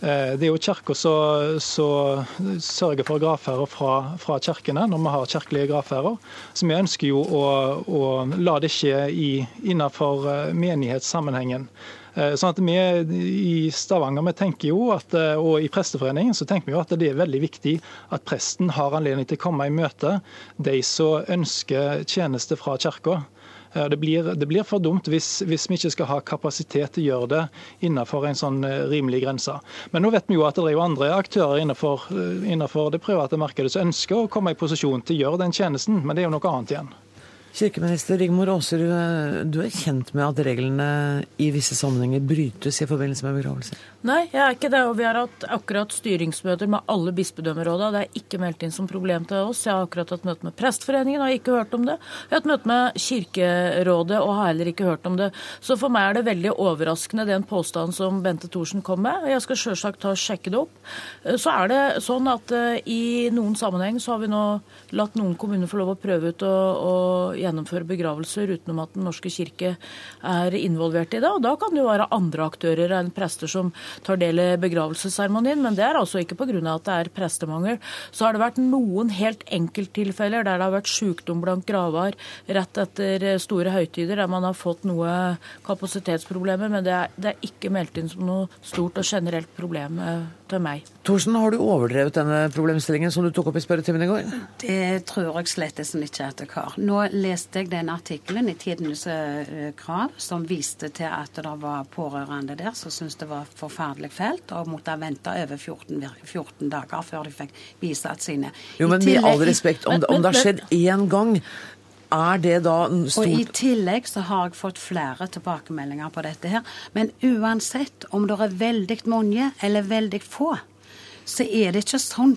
Eh, det er jo Kirka som sørger for gravferder fra, fra kirkene når vi har kirkelige gravferder. Så vi ønsker jo å, å la det skje innenfor eh, menighetssammenhengen. Sånn at vi I Stavanger vi tenker jo at, og i Presteforeningen så tenker vi jo at det er veldig viktig at presten har anledning til å komme i møte de som ønsker tjeneste fra kirka. Det blir, det blir for dumt hvis, hvis, vi ikke skal ha kapasitet til å gjøre det innenfor en sånn eh, rimelig grense. Men nå vet vi jo at det er jo andre aktører innenfor, eh, innenfor det private markedet som ønsker å komme i posisjon til å gjøre den tjenesten, men det er jo noe annet igjen. Kirkeminister Rigmor Aasrud, du er kjent med at reglene i visse sammenhenger brytes i forbindelse med begravelser? Nei, jeg er ikke det. Og vi har hatt akkurat styringsmøter med alle bispedømmeråda. Det er ikke meldt inn som problem til oss. Jeg har akkurat hatt møte med Prestforeningen og har ikke hørt om det. Jeg har hatt møte med Kirkerådet og har heller ikke hørt om det. Så for meg er det veldig overraskende den påstanden som Bente Thorsen kom med. Jeg skal sjølsagt sjekke det opp. Så er det sånn at eh, i noen sammenheng så har vi nå latt noen kommuner få lov å prøve ut å gjennomføre begravelser utenom at Den norske kirke er involvert i det. Og da kan det jo være andre aktører enn prester som tar del i begravelsesseremonien. Men det er altså ikke pga. at det er prestemangel. Så har det vært noen helt enkelttilfeller der det har vært sykdom blant graver rett etter store høytider, der man har fått noe kapasitetsproblemer. Men det er, det er ikke meldt inn som noe stort og generelt problem eh, til meg. Thorsen, har du overdrevet denne problemstillingen som du tok opp i spørretimen i går? Det tror jeg slett ikke at jeg har. Nå leste jeg den artikkelen i Tidenes eh, krav som viste til at det var pårørende der som syntes det var forferdelig fælt og måtte vente over 14, 14 dager før de fikk bisatt sine. Jo, men med all respekt, om, om det har skjedd én gang, er det da stort Og I tillegg så har jeg fått flere tilbakemeldinger på dette her. Men uansett om det er veldig mange eller veldig få, så er det ikke sånn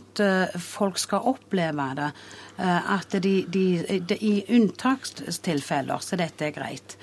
folk skal oppleve det. Eh, at de, de, de, i unntakstilfeller så dette er greit.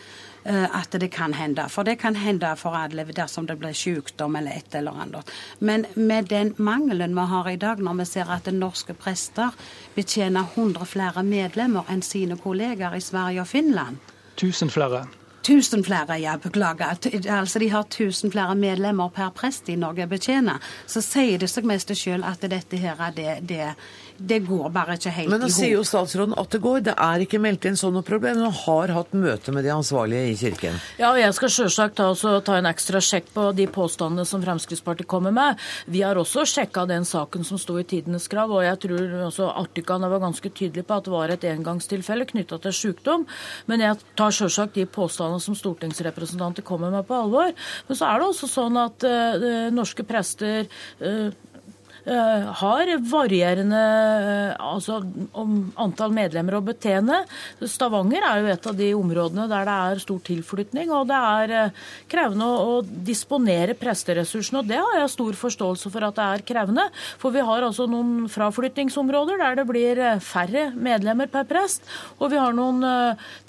Eh, at det kan hende. For det kan hende for alle dersom det blir sykdom eller et eller annet. Men med den mangelen vi har i dag, når vi ser at norske prester betjener 100 flere medlemmer enn sine kolleger i Sverige og Finland Tusen flere. Tusen flere, ja, beklager. Altså De har tusen flere medlemmer per prest i Norge betjener. Så sier det seg mest sjøl at dette her, det, det, det går bare ikke helt i hop. Men nå sier jo statsråden at det går. Det er ikke meldt inn sånne problemer. Hun har hatt møte med de ansvarlige i Kirken. Ja, og jeg skal selvsagt ta, ta, en ekstra sjekk på de påstandene som Fremskrittspartiet kommer med. Vi har også sjekka den saken som sto i Tidenes krav, og jeg tror også Artikane var ganske tydelig på at det var et engangstilfelle knytta til sykdom. Men jeg tar selvsagt de påstandene som stortingsrepresentanter kommer med, på alvor. Men så er det også sånn at uh, norske prester uh, har varierende eh, altså, antall medlemmer å betjene. Stavanger er jo et av de områdene der det er stor tilflytning, og det er eh, krevende å disponere presteressursene. og Det har jeg stor forståelse for at det er krevende. For vi har altså noen fraflyttingsområder der det blir færre medlemmer per prest, og vi har noen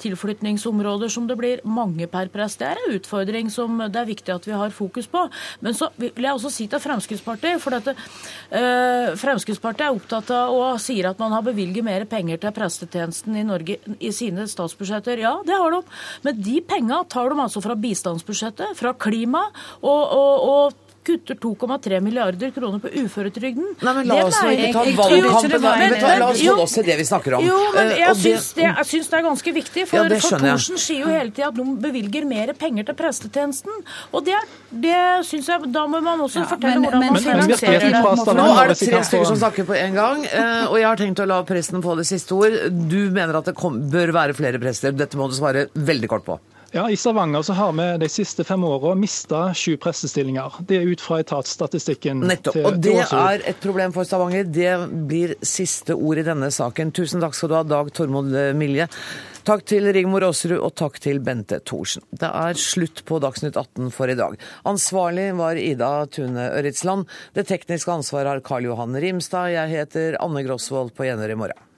tilflytningsområder som det blir mange per prest. Det er en utfordring som det er viktig at vi har fokus på. Men så vil jeg også si til Fremskrittspartiet, for dette Eh, Fremskrittspartiet er opptatt av og sier at man har bevilget mer penger til prestetjenesten i Norge i sine statsbudsjetter. Ja, det har de. Men de penga tar de altså fra bistandsbudsjettet, fra klima og, og, og kutter 2,3 milliarder kroner på uføretrygden. Nei, men La oss nå ikke ta valgkampen, la oss holde oss til det vi snakker om. Jo, men eh, jeg syns det, syns det er ganske viktig. For, ja, for Thorsen sier jo hele tida at de bevilger mer penger til prestetjenesten. Og det, det syns jeg Da må man også ja, fortelle men, hvordan man finansierer det. Nå er det tre stykker som snakker på en gang, eh, og jeg har tenkt å la presten få det siste ord. Du mener at det kom, bør være flere prester. Dette må du svare veldig kort på. Ja, I Stavanger så har vi de siste fem åra mista sju prestestillinger. Det er ut fra etatsstatistikken. Nettopp. og det er et problem for Stavanger. Det blir siste ord i denne saken. Tusen takk skal du ha, Dag Tormod Milje. Takk til Rigmor Aasrud, og takk til Bente Thorsen. Det er slutt på Dagsnytt 18 for i dag. Ansvarlig var Ida Tune Øritsland. Det tekniske ansvaret har Karl Johan Rimstad. Jeg heter Anne Grosvold på Gjenør i morgen.